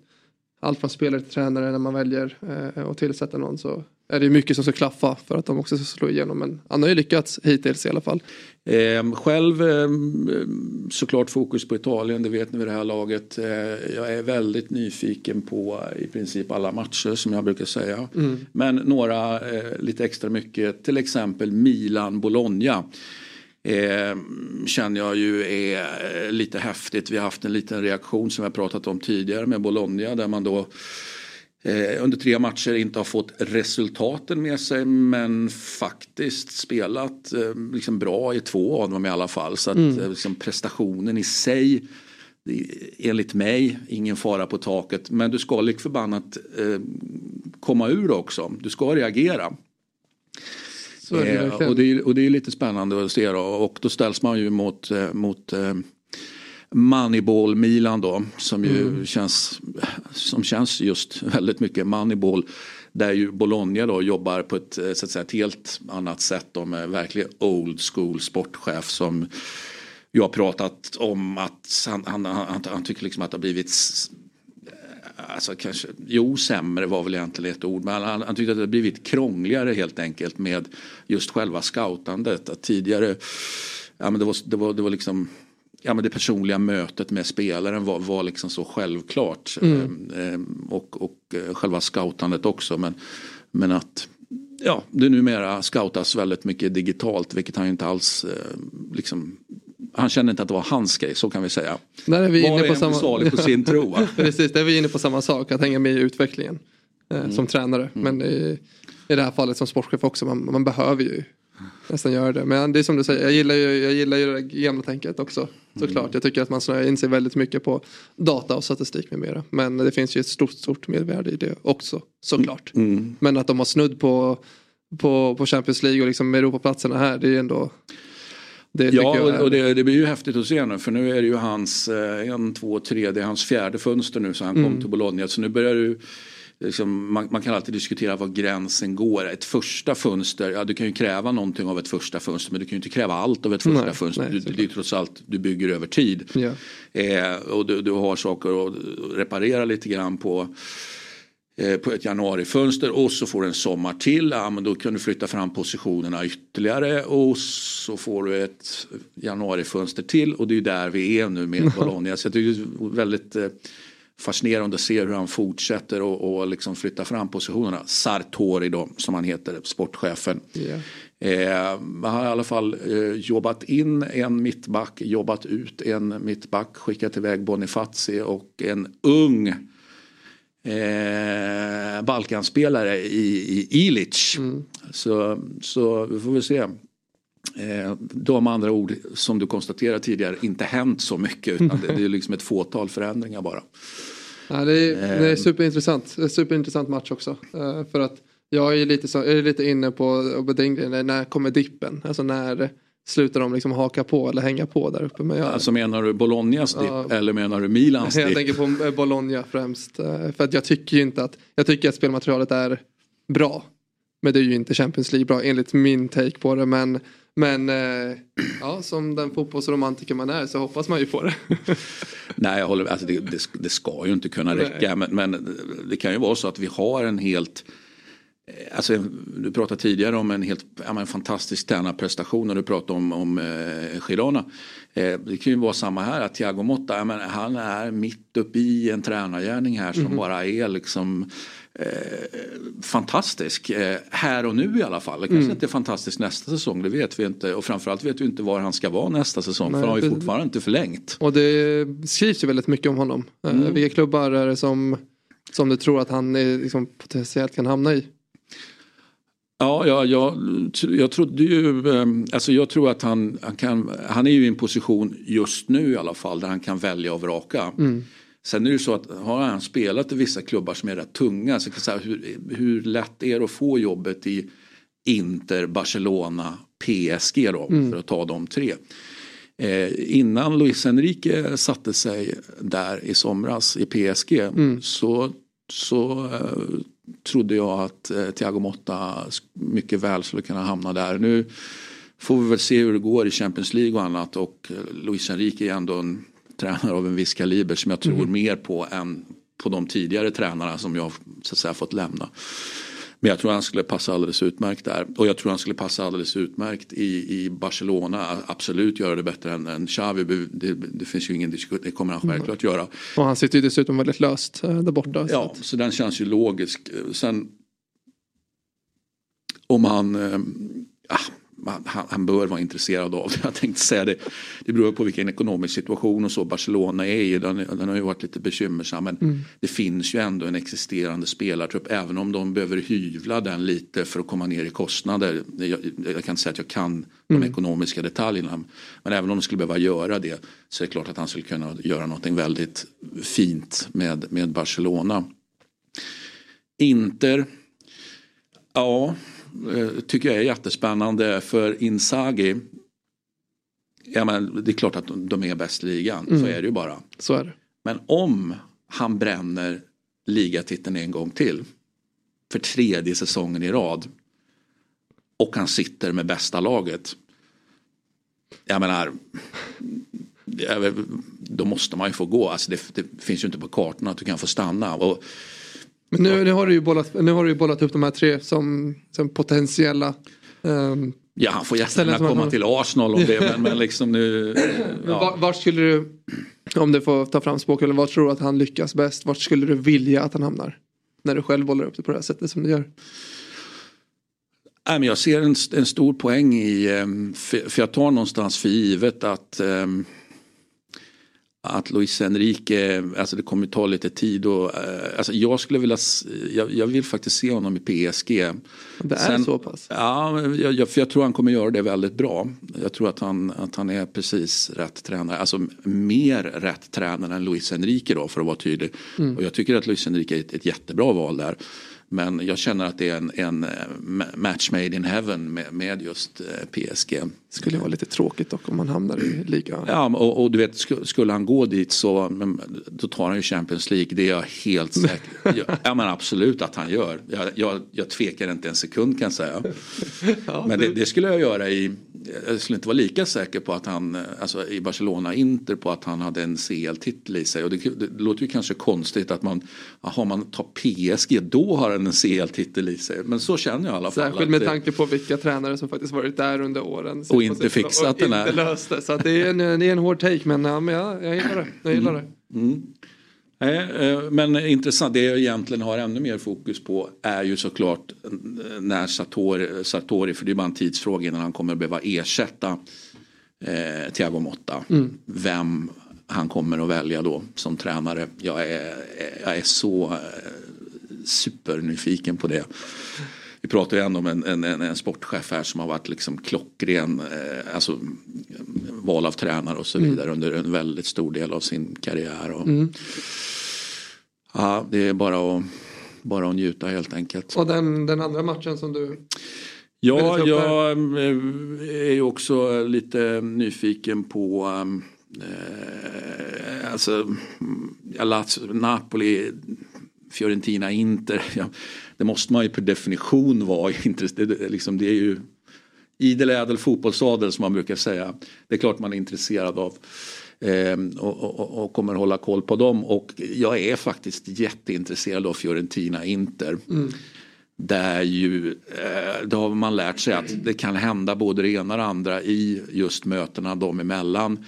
B: allt från spelare till tränare när man väljer eh, att tillsätta någon så är det mycket som ska klaffa för att de också ska slå igenom. Men han har ju lyckats hittills i alla fall.
A: Eh, själv eh, såklart fokus på Italien, det vet ni vid det här laget. Eh, jag är väldigt nyfiken på i princip alla matcher som jag brukar säga. Men några eh, lite extra mycket, till exempel Milan-Bologna. Eh, känner jag ju är eh, lite häftigt. Vi har haft en liten reaktion som har pratat om tidigare med Bologna där man då eh, under tre matcher inte har fått resultaten med sig men faktiskt spelat eh, liksom bra i två av dem i alla fall. Så att eh, liksom prestationen i sig enligt mig ingen fara på taket. Men du ska lik förbannat eh, komma ur också. Du ska reagera.
B: Det
A: Eh, och, det är, och det är lite spännande att se då. Och då ställs man ju mot, mot eh, Moneyball Milan då. Som ju
B: Mm.
A: känns, som känns just väldigt mycket Moneyball. Där ju Bologna då jobbar på ett, eh, så att säga, ett helt annat sätt. De är verkligen old school sportchef som jag har pratat om att han, han, han, han tycker liksom att det har blivit s- Alltså kanske, jo sämre var väl egentligen ett ord men han, han tyckte att det har blivit krångligare helt enkelt med just själva scoutandet. Att tidigare, ja men det var, det var, det var liksom Ja men det personliga mötet med spelaren var, var liksom så självklart.
B: Mm.
A: Ehm, och, och eh, själva scoutandet också. Men, men att ja, det numera scoutas väldigt mycket digitalt vilket han inte alls eh, liksom han kände inte att det var hans grej, så kan vi säga.
B: Där är vi
A: Var
B: inne på samma...
A: salig på sin tro.
B: Precis, där är vi inne på samma sak, att hänga med i utvecklingen. Eh,
A: Mm.
B: Som tränare. Men i, i det här fallet som sportchef också, man, man behöver ju nästan göra det. Men det är som du säger, jag gillar ju, jag gillar ju det gamla tänket också. Såklart,
A: Mm.
B: jag tycker att man snöar in sig väldigt mycket på data och statistik med mera. Men det finns ju ett stort, stort mervärde i det också, såklart.
A: Mm.
B: Men att de har snudd på, på, på Champions League och liksom Europaplatserna här, det är ändå... Det tycker
A: Ja, och, och det, det blir ju häftigt att se nu för nu är det ju hans eh, en, två, tre, det är hans fjärde fönster nu så han kom
B: Mm.
A: till Bologna. Så nu börjar du Liksom, man, man kan alltid diskutera var gränsen går. Ett första fönster, ja du kan ju kräva någonting av ett första fönster men du kan ju inte kräva allt av ett första
B: Nej,
A: fönster.
B: nej,
A: du, det är trots allt du bygger över tid.
B: Ja.
A: Eh, och du, du har saker att reparera lite grann på eh, på ett januarifönster och så får du en sommar till. Ja, men då kan du flytta fram positionerna ytterligare och så får du ett januarifönster till och det är där vi är nu med Bologna. Så det är väldigt eh, fascinerande att se hur han fortsätter och, och liksom flytta fram positionerna. Sartori då som han heter, sportchefen.
B: Ja.
A: Eh, man har i alla fall eh, jobbat in en mittback, jobbat ut en mittback, skickat iväg Bonifazi och en ung eh, Balkanspelare i, i Ilic. Så, så vi får väl se. Eh, då med andra ord, som du konstaterade tidigare, inte hänt så mycket utan det, det är liksom ett fåtal förändringar bara.
B: Ja, det, är, det är
A: Ehm.
B: superintressant. Det är superintressant match också. Eh, för att jag är lite, så, jag är lite inne på, på den grejen, när kommer dippen? Alltså när slutar de liksom haka på eller hänga på där uppe? Men jag,
A: Alltså menar du Bolognas dipp
B: Ja.
A: eller menar du Milans
B: jag
A: dipp?
B: tänker på eh, Bologna främst. eh, För att jag tycker ju inte att, jag tycker att spelmaterialet är bra. Men det är ju inte Champions League bra enligt min take på det. Men, men eh, ja, som den fotbollsromantiker man är så hoppas man ju på det.
A: Nej, jag håller alltså det, det, det ska ju inte kunna räcka. Men, men det kan ju vara så att vi har en helt eh, Alltså, du pratade tidigare om en helt ja, men, fantastisk tränarprestation när du pratade om, om eh, Girona. Eh, det kan ju vara samma här att Thiago Motta, ja, men, han är mitt uppe i en tränargärning här som
B: Mhm.
A: bara är liksom fantastisk. Eh, här och nu i alla fall. Det kanske
B: Mm.
A: inte är fantastiskt nästa säsong, det vet vi inte. Och framförallt vet vi inte var han ska vara nästa säsong.
B: Nej,
A: för han har ju fortfarande inte förlängt.
B: Och det skrivs ju väldigt mycket om honom. Eh,
A: Mm.
B: Vilka klubbar är det som, som du tror att han är, liksom, potentiellt kan hamna i?
A: Ja, jag, jag, jag trodde ju, eh, alltså jag tror att han, han kan, han är ju i en position just nu i alla fall där han kan välja och vraka.
B: Mm.
A: Sen är det ju så att har han spelat i vissa klubbar som är rätt tunga så kan säga hur, hur lätt är det att få jobbet i Inter, Barcelona, PSG då
B: Mm.
A: för att ta de tre. Eh, innan Luis Enrique satte sig där i somras i PSG
B: Mm.
A: så, så eh, trodde jag att eh, Thiago Motta mycket väl skulle kunna hamna där. Nu får vi väl se hur det går i Champions League och annat och eh, Luis Enrique är ändå en tränare av en viss kaliber som jag tror
B: Mm.
A: mer på än på de tidigare tränarna som jag så att säga fått lämna. Men jag tror han skulle passa alldeles utmärkt där. Och jag tror han skulle passa alldeles utmärkt i, i Barcelona. Absolut göra det bättre än, än Xavi. Det, det finns ju ingen diskussion. Det kommer han
B: Mm.
A: självklart göra.
B: Och han sitter ju dessutom väldigt löst eh, där borta. så
A: Ja,
B: att-
A: så den känns ju logisk. Sen om han, ah, han, han, bör vara intresserad av. Jag tänkte säga det. Det beror på vilken ekonomisk situation och så Barcelona är i. Den, den har ju varit lite bekymmersam. Men mm. det finns ju ändå en existerande spelartrupp. Även om de behöver hyvla den lite för att komma ner i kostnader. Jag, jag kan inte säga att jag kan de mm. ekonomiska detaljerna. Men även om de skulle behöva göra det så är det klart att han skulle kunna göra någonting väldigt fint med, med Barcelona. Inter. Ja, tycker jag är jättespännande för Inzaghi. Ja, men det är klart att de är bäst i ligan, mm. så är det ju bara.
B: Så är det.
A: Men om han bränner ligatiteln en gång till för tredje säsongen i rad och han sitter med bästa laget. Jag menar, då måste man ju få gå. Alltså det, det finns ju inte på kartan att du kan få stanna. Och
B: men nu, nu, har du ju bollat, nu har du bollat upp de här tre som, som potentiella um,
A: Ja, han får jättegärna komma har... till Arsenal om det. men, men liksom nu...
B: Ja. Var, vart skulle du, om du får ta fram språket, var tror du att han lyckas bäst? Vart skulle du vilja att han hamnar? När du själv bollar upp det på det här sättet som du gör.
A: Nej, men jag ser en, en stor poäng i, ehm, för jag tar någonstans för givet att um, att Luis Enrique, alltså det kommer ta lite tid och eh, alltså jag skulle vilja, jag, jag, vill faktiskt se honom i PSG.
B: Det är Sen, så pass?
A: Ja, jag, för jag tror han kommer göra det väldigt bra. Jag tror att han, att han är precis rätt tränare, alltså mer rätt tränare än Luis Enrique då för att vara tydlig. Mm. Och jag tycker att Luis Enrique är ett, ett jättebra val där. Men jag känner att det är en, en eh, match made in heaven med, med just eh, PSG.
B: Skulle vara lite tråkigt dock om man hamnar i liga.
A: Ja och, och, du vet skulle han gå dit så då tar han ju Champions League. Det är jag helt säker Ja men absolut att han gör. Jag, jag, jag tvekar inte en sekund kan jag säga. ja, men det, det, skulle jag göra i, jag skulle inte vara lika säker på att han, alltså i Barcelona Inter på att han hade en CL-titel i sig. Och det, det, låter ju kanske konstigt att man, har man tar PSG då har han en CL-titel i sig. Men så känner jag i alla fall.
B: Särskilt med tanke på vilka tränare som faktiskt varit där under åren.
A: Och inte fixat den här.
B: Inte löste. Så det, är en, det är en hård take men, ja, men jag, jag gillar det. Jag gillar det. Mm.
A: Mm. Men intressant, det jag egentligen har ännu mer fokus på är ju såklart när Sartori, Sartori för det är bara en tidsfråga innan han kommer att behöva ersätta eh, Thiago Motta. Mm. Vem han kommer att välja då som tränare. Jag är, jag är så eh, supernyfiken på det. Vi pratar ju ändå om en, en, en, sportchef här som har varit liksom klockren, eh, alltså val av tränare och så mm. vidare mm. under en väldigt stor del av sin karriär. Och, mm. Ja, det är bara att, bara att njuta helt enkelt.
B: Och den, den andra matchen som du
A: Ja, jag eh, är ju också lite nyfiken på eh, alltså, Napoli Fiorentina, Inter. Ja, det måste man ju per definition vara intresserad liksom, Det är ju idel ädel fotbollsadel som man brukar säga. Det är klart man är intresserad av. Eh, och, och, och, kommer hålla koll på dem. Och jag är faktiskt jätteintresserad av Fiorentina Inter. Mm. Där ju, eh, då har man lärt sig att det kan hända både det ena och det andra i just mötena dem emellan.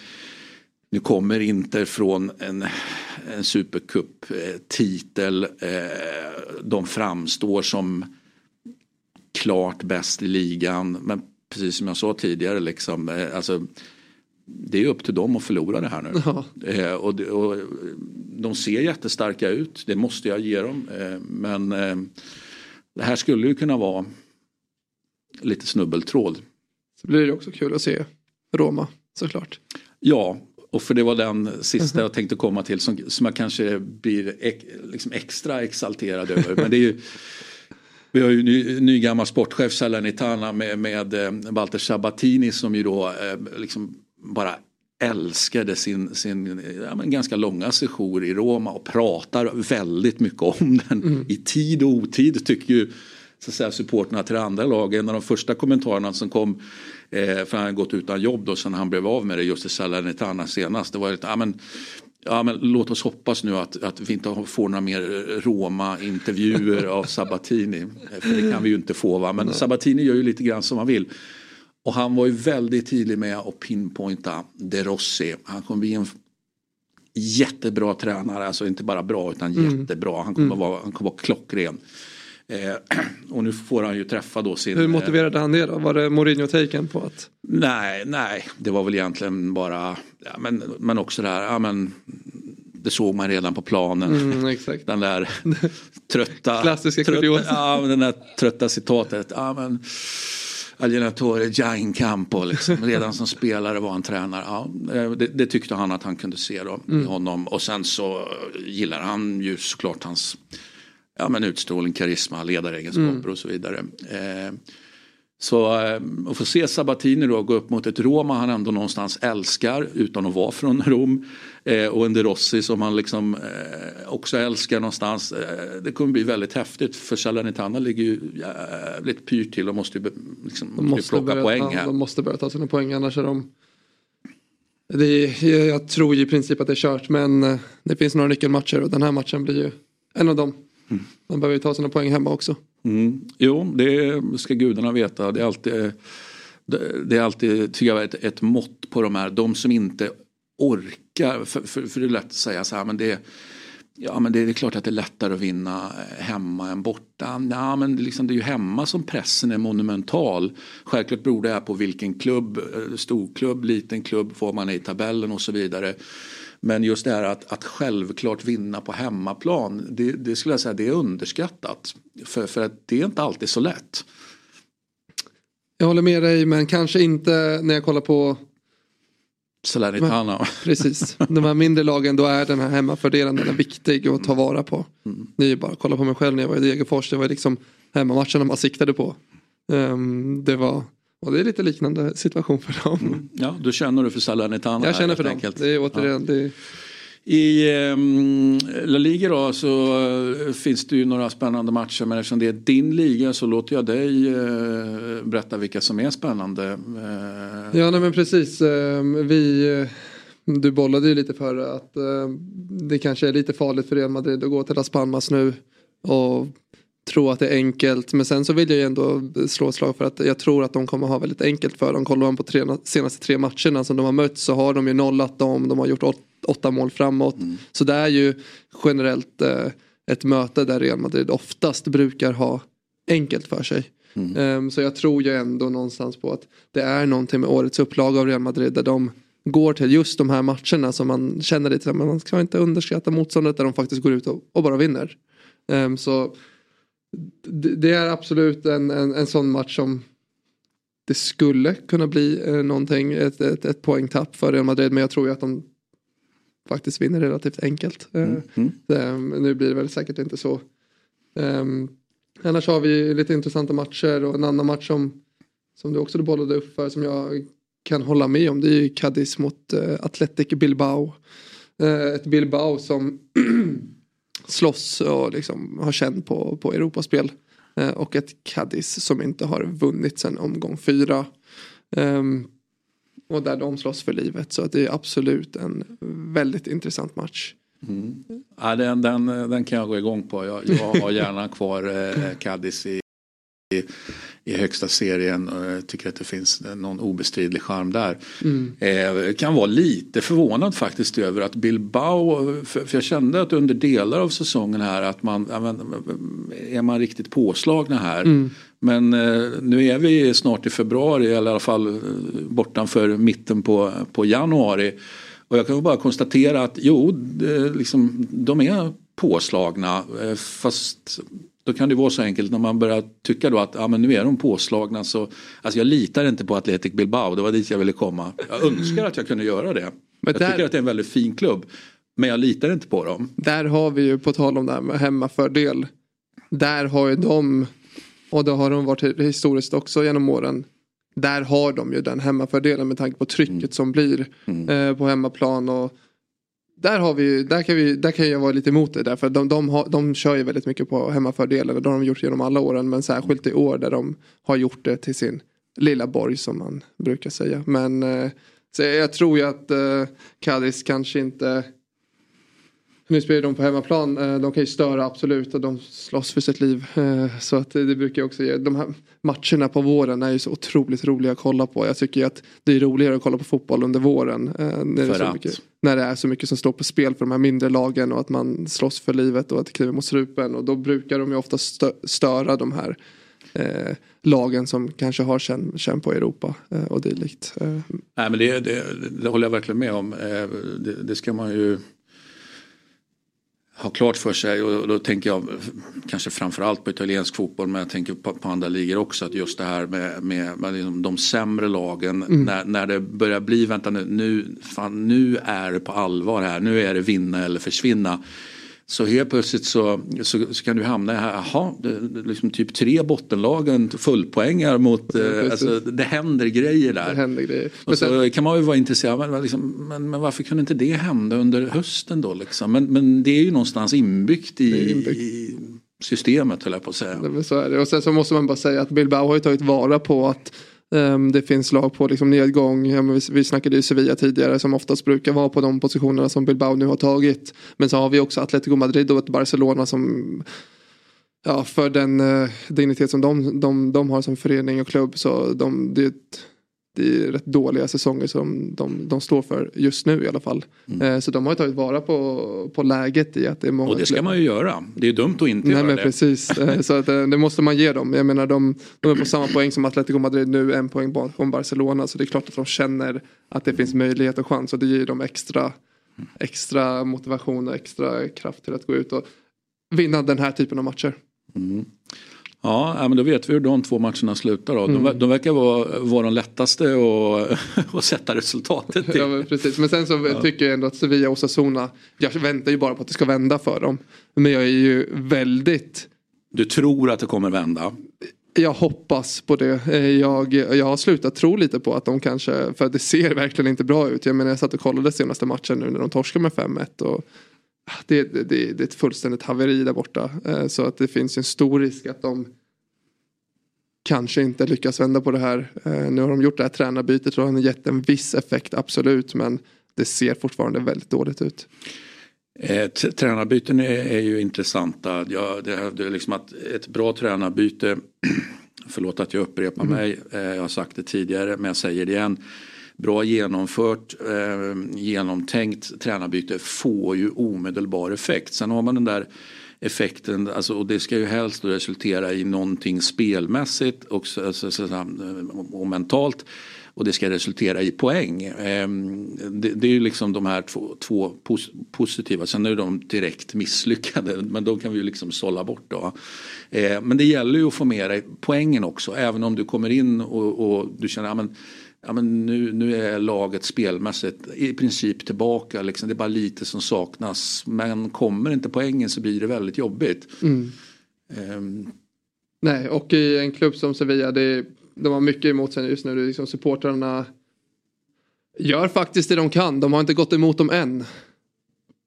A: Nu kommer Inter från en, en supercup-titel. Eh, de framstår som klart bäst i ligan. Men precis som jag sa tidigare, liksom, eh, alltså, det är upp till dem att förlora det här nu. Ja. Eh, och, och, de ser jättestarka ut, det måste jag ge dem. men det här skulle ju kunna vara lite snubbeltråd.
B: Så blir det också kul att se Roma såklart.
A: Ja, och för det var den sista jag tänkte komma till som, som jag kanske blir ek, liksom extra exalterad över. Men det är ju, vi har ju ny, ny gammal sportchef Salernitana med, med eh, Walter Sabatini som ju då eh, liksom bara älskade sin, sin ja, ganska långa session i Roma och pratar väldigt mycket om den mm. i tid och otid tycker ju så att säga, supporterna till det andra laget. En av de första kommentarerna som kom Eh, för han hade gått utan jobb då sen han blev av med det just i Salernitana senast. Det var lite, ja, men, ja, men låt oss hoppas nu att, att vi inte får några mer Roma-intervjuer av Sabatini. För det kan vi ju inte få va. Men Sabatini gör ju lite grann som han vill. Och han var ju väldigt tydlig med att pinpointa De Rossi. Han kommer bli en jättebra tränare, alltså inte bara bra utan mm. jättebra. Han kommer, mm. vara, han kommer vara klockren. Eh, och nu får han ju träffa då sin...
B: Hur motiverade han det då? Var det Mourinho-taken på att?
A: Nej, nej, det var väl egentligen bara, ja, men, men också det här, ja men det såg man redan på planen.
B: Mm.
A: Den där trötta...
B: Klassiska
A: trötta, ja, den där trötta citatet. Ja, men, Allenatore Jain Campo, liksom. redan som spelare var han tränare. Ja, eh, det, det tyckte han att han kunde se då, i honom. Och sen så gillar han ju såklart hans ja, men utstrålning, karisma, ledaregenskaper och så vidare. Eh, så eh, att få se Sabatini då gå upp mot ett Roma han ändå någonstans älskar utan att vara från Rom. Eh, och en De Rossi som han liksom eh, också älskar någonstans. Eh, det kommer bli väldigt häftigt för Salernitana ligger ju jävligt pyrt till och måste ju liksom, måste
B: måste,
A: plocka
B: börja,
A: poäng här.
B: de måste börja ta sina poäng annars är de det är, jag- tror i princip att det är kört men eh, det finns några nyckelmatcher och den här matchen blir ju en av dem. Man behöver ju ta sina poäng hemma också.
A: Mm. Jo, det ska gudarna veta. Det är alltid, det, är alltid tycker jag, ett, ett mått på de här, de som inte orkar. För, för, för det är lätt att säga så här, men det, ja, men det är klart att det är lättare att vinna hemma än borta. Ja, men det, liksom, det är ju hemma som pressen är monumental. Självklart beror det här på vilken klubb, eh, storklubb, liten klubb, får man är i tabellen och så vidare. Men just det här att, att självklart vinna på hemmaplan, det, det skulle jag säga det är underskattat. För, för att det är inte alltid så lätt.
B: Jag håller med dig men kanske inte när jag kollar på
A: Salernitana.
B: precis de här mindre lagen då är den här hemmafördelen den är viktig att ta vara på. Det är ju bara att kolla på mig själv när jag var i Degerfors. Det var liksom hemmamatcherna man siktade på. Ehm, det var och det är lite liknande situation för dem.
A: Ja, då känner du för Salernitana.
B: Jag känner för dem.
A: enkelt.
B: Det är återigen, det är,
A: I ehm, La Liga då så eh, finns det ju några spännande matcher men eftersom det är din liga så låter jag dig eh, berätta vilka som är spännande. Eh,
B: Ja nej, men precis. Ehm, Vi, eh, du bollade ju lite för att eh, det kanske är lite farligt för Real Madrid att gå till Las Palmas nu och tro att det är enkelt. Men sen så vill jag ju ändå slå ett slag för att jag tror att de kommer ha väldigt enkelt för dem. Kollar man på tre, senaste tre matcherna som de har mött så har de ju nollat dem. De har gjort åt, åtta mål framåt. Så det är ju generellt eh, ett möte där Real Madrid oftast brukar ha enkelt för sig. Ehm, så jag tror ju ändå någonstans på att det är någonting med årets upplaga av Real Madrid där de går till just de här matcherna som man känner lite men man ska inte underskatta motståndet där de faktiskt går ut och, och bara vinner. Ehm, så det, är absolut en, en, en sån match som det skulle kunna bli eh, någonting, ett, ett, ett poängtapp för Real Madrid men jag tror ju att de faktiskt vinner relativt enkelt. Ehm, ehm, nu blir det väl säkert inte så. Ehm, Annars har vi lite intressanta matcher och en annan match som, som du också bollade upp för som jag kan hålla med om. Det är ju Cadiz mot uh, Athletic Bilbao. Eh, ett Bilbao som slåss och liksom har känt på, på Europaspel. Eh, och ett Cadiz som inte har vunnit sedan omgång fyra. Ehm, och där de slåss för livet. Så att det är absolut en väldigt intressant match. Mm.
A: ja, den, den, den kan jag gå igång på. Jag, jag har gärna kvar eh, Cadiz i, i, i högsta serien och tycker att det finns någon obestridlig charm där. Eh, kan vara lite förvånad faktiskt över att Bilbao, för, för jag kände att under delar av säsongen här att man, är man riktigt påslagna här. Men eh, nu är vi snart i februari, eller i alla fall eh, bortanför mitten på, på januari. Och jag kan bara konstatera att jo, det, liksom, de är påslagna. eh, Fast då kan det vara så enkelt när man börjar tycka då att ja, men nu är de påslagna. Så, alltså jag litar inte på Athletic Bilbao, det var dit jag ville komma. Jag önskar att jag kunde göra det.
B: Men
A: jag
B: där-
A: tycker att det är en väldigt fin klubb. Men jag litar inte på dem.
B: Där har vi ju på tal om det här med hemmafördel. Där har ju de, och det har de varit historiskt också genom åren. Där har de ju den hemmafördelen med tanke på trycket som blir eh, på hemmaplan. Och där, har vi, där, kan vi, där kan jag vara lite emot det. Därför de, de, har, de kör ju väldigt mycket på hemmafördelen. och Det har de gjort genom alla åren. Men särskilt i år där de har gjort det till sin lilla borg som man brukar säga. Men eh, så jag tror ju att eh, kanske inte nu spelar de på hemmaplan. Eh, de kan ju störa absolut och de slåss för sitt liv. Eh, så att det brukar också ge. De här matcherna på våren är ju så otroligt roliga att kolla på. Jag tycker att det är roligare att kolla på fotboll under våren. Eh, när,
A: för
B: det mycket, när det är så mycket som står på spel för de här mindre lagen och att man slåss för livet och att det kliver mot strupen. Och då brukar de ju ofta störa de här eh, lagen som kanske har känn, känn på Europa eh, och dylikt. Eh.
A: Nej men det, det, det, håller jag verkligen med om. det, det ska man ju ha klart för sig och då tänker jag kanske framförallt på italiensk fotboll men jag tänker på, på andra ligor också att just det här med, med, med liksom de sämre lagen mm. när, när det börjar bli vänta nu, nu, fan, nu är det på allvar här, nu är det vinna eller försvinna. Så helt plötsligt så, så, så, kan du hamna här, jaha, det, liksom typ tre bottenlagen fullpoängar mot, ja, eh, alltså, det händer grejer där.
B: Händer grejer.
A: Och så kan man ju vara intresserad, men, liksom, men, men, varför kunde inte det hända under hösten då liksom? Men, men det är ju någonstans inbyggt i, inbyggt. i systemet höll jag på att säga.
B: Ja, så är det. Och sen så måste man bara säga att Bilbao har ju tagit vara på att Ehm, det finns lag på liksom nedgång. Vi, snackade ju Sevilla tidigare som oftast brukar vara på de positionerna som Bilbao nu har tagit. Men så har vi också Atletico Madrid och ett Barcelona som ja, för den eh, dignitet som de, de, de har som förening och klubb så de, det, det är rätt dåliga säsonger som de, de står för just nu i alla fall. Mm. Eh, så de har ju tagit vara på, på läget i att det är många.
A: Och det ska man ju göra. Det är dumt att inte Nej,
B: göra
A: men
B: det. Precis, eh, så att, eh, det måste man ge dem. Jag menar de, de är på samma poäng som Atletico Madrid nu, en poäng bakom Barcelona. Så det är klart att de känner att det finns möjlighet och chans och det ger dem extra, extra motivation och extra kraft till att gå ut och vinna den här typen av matcher.
A: Mm. Ja, men då vet vi hur de två matcherna slutar. Då. Mm. De, de verkar vara, vara de lättaste att, att sätta resultatet till.
B: Ja, men precis. Men sen så ja. tycker jag ändå att Sevilla och Osasuna, jag väntar ju bara på att det ska vända för dem. Men jag är ju väldigt...
A: Du tror att det kommer vända?
B: Jag hoppas på det. Jag, jag har slutat tro lite på att de kanske, för det ser verkligen inte bra ut. Jag menar jag satt och kollade senaste matchen nu när de torskar med 5-1. Och det, det, det, är ett fullständigt haveri där borta. Eh, så att det finns en stor risk att de kanske inte lyckas vända på det här. Eh, nu har de gjort det här tränarbytet och har gett en viss effekt absolut men det ser fortfarande väldigt dåligt ut.
A: Eh, tränarbyten är, är, ju intressanta. Ja, det, är liksom att ett bra tränarbyte, förlåt att jag upprepar mm. mig, eh, jag har sagt det tidigare men jag säger det igen bra genomfört, eh, genomtänkt tränarbyte får ju omedelbar effekt. Sen har man den där effekten, alltså, och det ska ju helst resultera i någonting spelmässigt och, och mentalt. Och det ska resultera i poäng. Ehm, det, är ju liksom de här två, två positiva. Sen är de direkt misslyckade. Men de kan vi ju liksom sålla bort då. Ehm, men det gäller ju att få med dig poängen också. Även om du kommer in och, och du känner att ja, men nu, nu är laget spelmässigt i princip tillbaka. Liksom. Det är bara lite som saknas. Men kommer inte poängen så blir det väldigt jobbigt. Mm.
B: Um. Nej, och i en klubb som Sevilla, det, de har mycket emot sig just nu. Det är liksom supportrarna gör faktiskt det de kan. De har inte gått emot dem än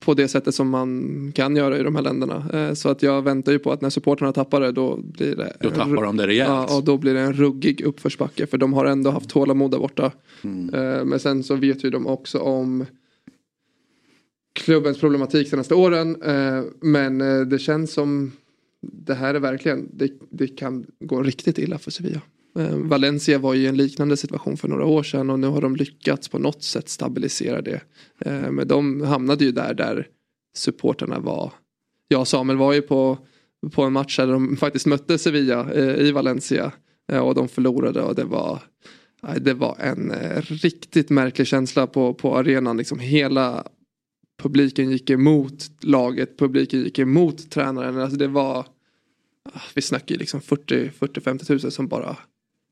B: på det sättet som man kan göra i de här länderna. Eh, så att jag väntar ju på att när supporterna tappar det då blir det
A: Då tappar de det rejält.
B: Ja, och då blir det en ruggig uppförsbacke för de har ändå haft tålamod där borta. Mm. Eh, men sen så vet ju de också om klubbens problematik senaste åren. Eh, men det känns som det här är verkligen, det, det kan gå riktigt illa för Sevilla. Eh, Valencia var ju i en liknande situation för några år sedan och nu har de lyckats på något sätt stabilisera det. Eh, men de hamnade ju där där supporterna var. Jag och Samuel var ju på, på en match där de faktiskt mötte Sevilla eh, i Valencia och de förlorade och det var det var en riktigt märklig känsla på, på arenan. Liksom hela publiken gick emot laget, publiken gick emot tränaren. Alltså det var, ah, vi snackar ju liksom 40-50 tusen som bara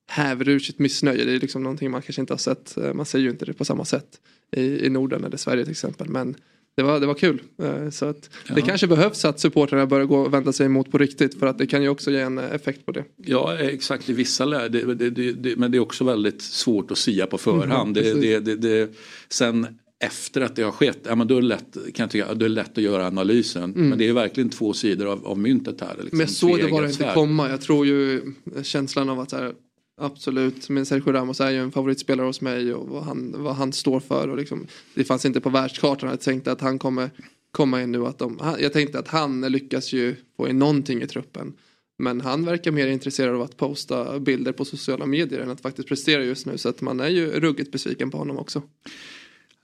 B: häver ur sitt missnöje. Det är liksom någonting man kanske inte har sett. Eh, man ser ju inte det på samma sätt i, i Norden eller Sverige till exempel. Men det var, det var kul. Eh, så att ja. Det kanske behövs att supportrarna börjar gå och vända sig emot på riktigt för att det kan ju också ge en effekt på det.
A: Ja exakt i vissa lägen det, det, det, men det är också väldigt svårt att sia på förhand. Mm, sen efter att det har skett, ja, men då, är det lätt, kan jag tycka, då är det lätt att göra analysen. Mm. Men det är verkligen två sidor av, av myntet här. Liksom,
B: men så det bara inte komma. Jag tror ju känslan av att här, Absolut, men Sergio Ramos är ju en favoritspelare hos mig och vad han, vad han står för. Och liksom, det fanns inte på världskartan. Jag tänkte att han kommer komma in nu att de, jag tänkte att han lyckas ju få in någonting i truppen. Men han verkar mer intresserad av att posta bilder på sociala medier än att faktiskt prestera just nu. Så att man är ju ruggigt besviken på honom också.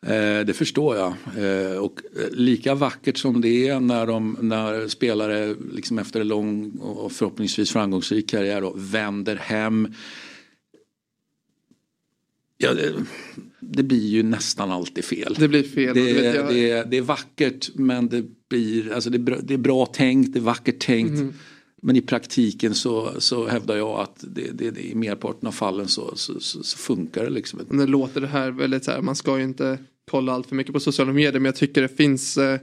A: Eh, det förstår jag. Eh, och eh, lika vackert som det är när, de, när spelare liksom efter en lång och förhoppningsvis framgångsrik karriär då, vänder hem. Ja, det, det, blir ju nästan alltid fel.
B: Det blir fel.
A: Det, det, det är vackert men det blir, alltså det, är bra, det är bra tänkt, det är vackert tänkt. Mm. Men i praktiken så, så hävdar jag att det, det, det, i merparten av fallen så, så, så, så funkar det liksom inte.
B: Det låter det här väldigt så här, man ska ju inte kolla allt för mycket på sociala medier men jag tycker det finns eh,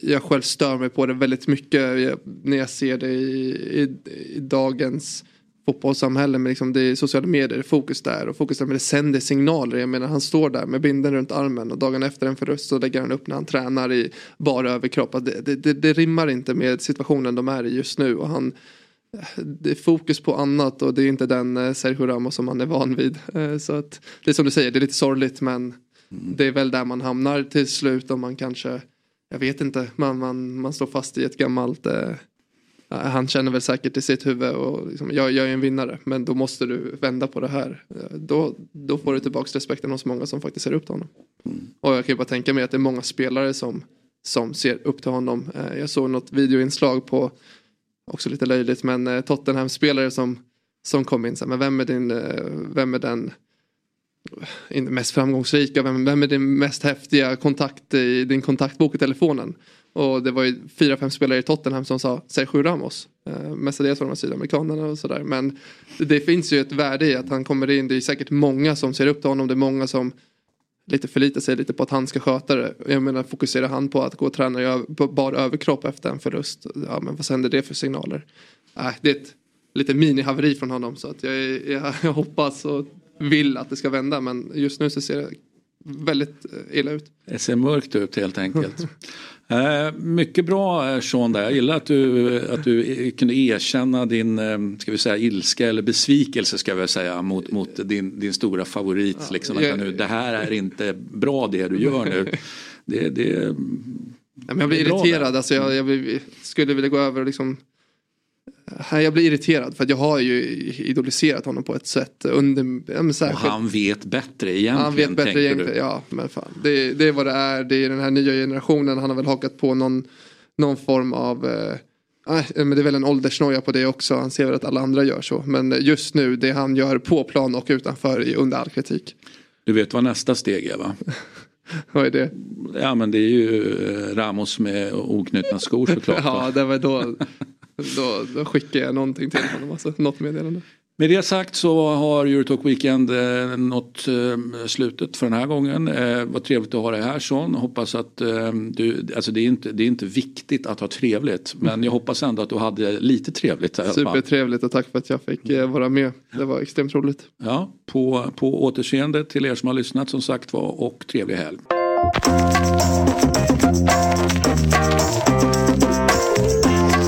B: jag själv stör mig på det väldigt mycket jag, när jag ser det i, i, i dagens fotbollssamhälle med liksom det är sociala medier, fokus där och fokus där men det sänder signaler. Jag menar han står där med binden runt armen och dagen efter en förlust så lägger han upp när han tränar i bara överkropp. Det, det, det, det rimmar inte med situationen de är i just nu och han det är fokus på annat och det är inte den eh, Sergio Ramos som man är van vid. Eh, så att det är som du säger, det är lite sorgligt men mm. det är väl där man hamnar till slut om man kanske, jag vet inte, man, man, man står fast i ett gammalt eh, han känner väl säkert i sitt huvud och liksom, jag, jag är en vinnare men då måste du vända på det här. Då, då får du tillbaka respekten hos många som faktiskt ser upp till honom. Mm. Och jag kan ju bara tänka mig att det är många spelare som, som ser upp till honom. Eh, jag såg något videoinslag på, också lite löjligt, men eh, Tottenham-spelare som, som kom in. Så här, men vem är, din, eh, vem är den mest framgångsrika, vem, vem är din mest häftiga kontakt i din kontaktbok i telefonen? Och det var ju fyra, fem spelare i Tottenham som sa Sergio Ramos. Eh, mestadels var de sydamerikanerna och sådär. Men det finns ju ett värde i att han kommer in. Det är säkert många som ser upp till honom. Det är många som lite förlitar sig lite på att han ska sköta det. Jag menar fokuserar han på att gå och träna i bar överkropp efter en förlust. Ja men vad sänder det för signaler? Äh, det är ett lite mini-haveri från honom. Så att jag, jag, jag hoppas och vill att det ska vända. Men just nu så ser det väldigt eh, illa ut.
A: Det ser mörkt ut helt enkelt. Eh, mycket bra eh, Sean där. Jag gillar att du, att du kunde erkänna din ska vi säga, ilska eller besvikelse ska vi säga mot, mot din, din stora favorit. Ja, liksom, jag, nu, det här är inte bra det du gör nu. Det, det,
B: ja, men jag blir irriterad. Alltså jag, jag, skulle vilja gå över och liksom jag blir irriterad för jag har ju idoliserat honom på ett sätt under...
A: Ja, och han vet bättre egentligen.
B: Han vet bättre egentligen, du? ja men fan. Det, det är vad det är, det är den här nya generationen. Han har väl hakat på någon, någon form av... Eh, men det är väl en åldersnoja på det också. Han ser väl att alla andra gör så. Men just nu, det han gör på plan och utanför är under all kritik.
A: Du vet vad nästa steg är va?
B: vad är det?
A: Ja men det är ju eh, Ramos med oknutna skor såklart.
B: ja det var då. Då, då skickar jag någonting till honom, alltså, något meddelande.
A: Med det sagt så har Eurotalk Weekend eh, nått eh, slutet för den här gången. Eh, vad trevligt att ha dig här Sean. Hoppas att eh, du, alltså det är, inte, det är inte viktigt att ha trevligt men jag hoppas ändå att du hade lite trevligt.
B: Supertrevligt och tack för att jag fick eh, vara med. Det var extremt roligt.
A: Ja, på, på återseende till er som har lyssnat som sagt var och trevlig helg.
D: Ett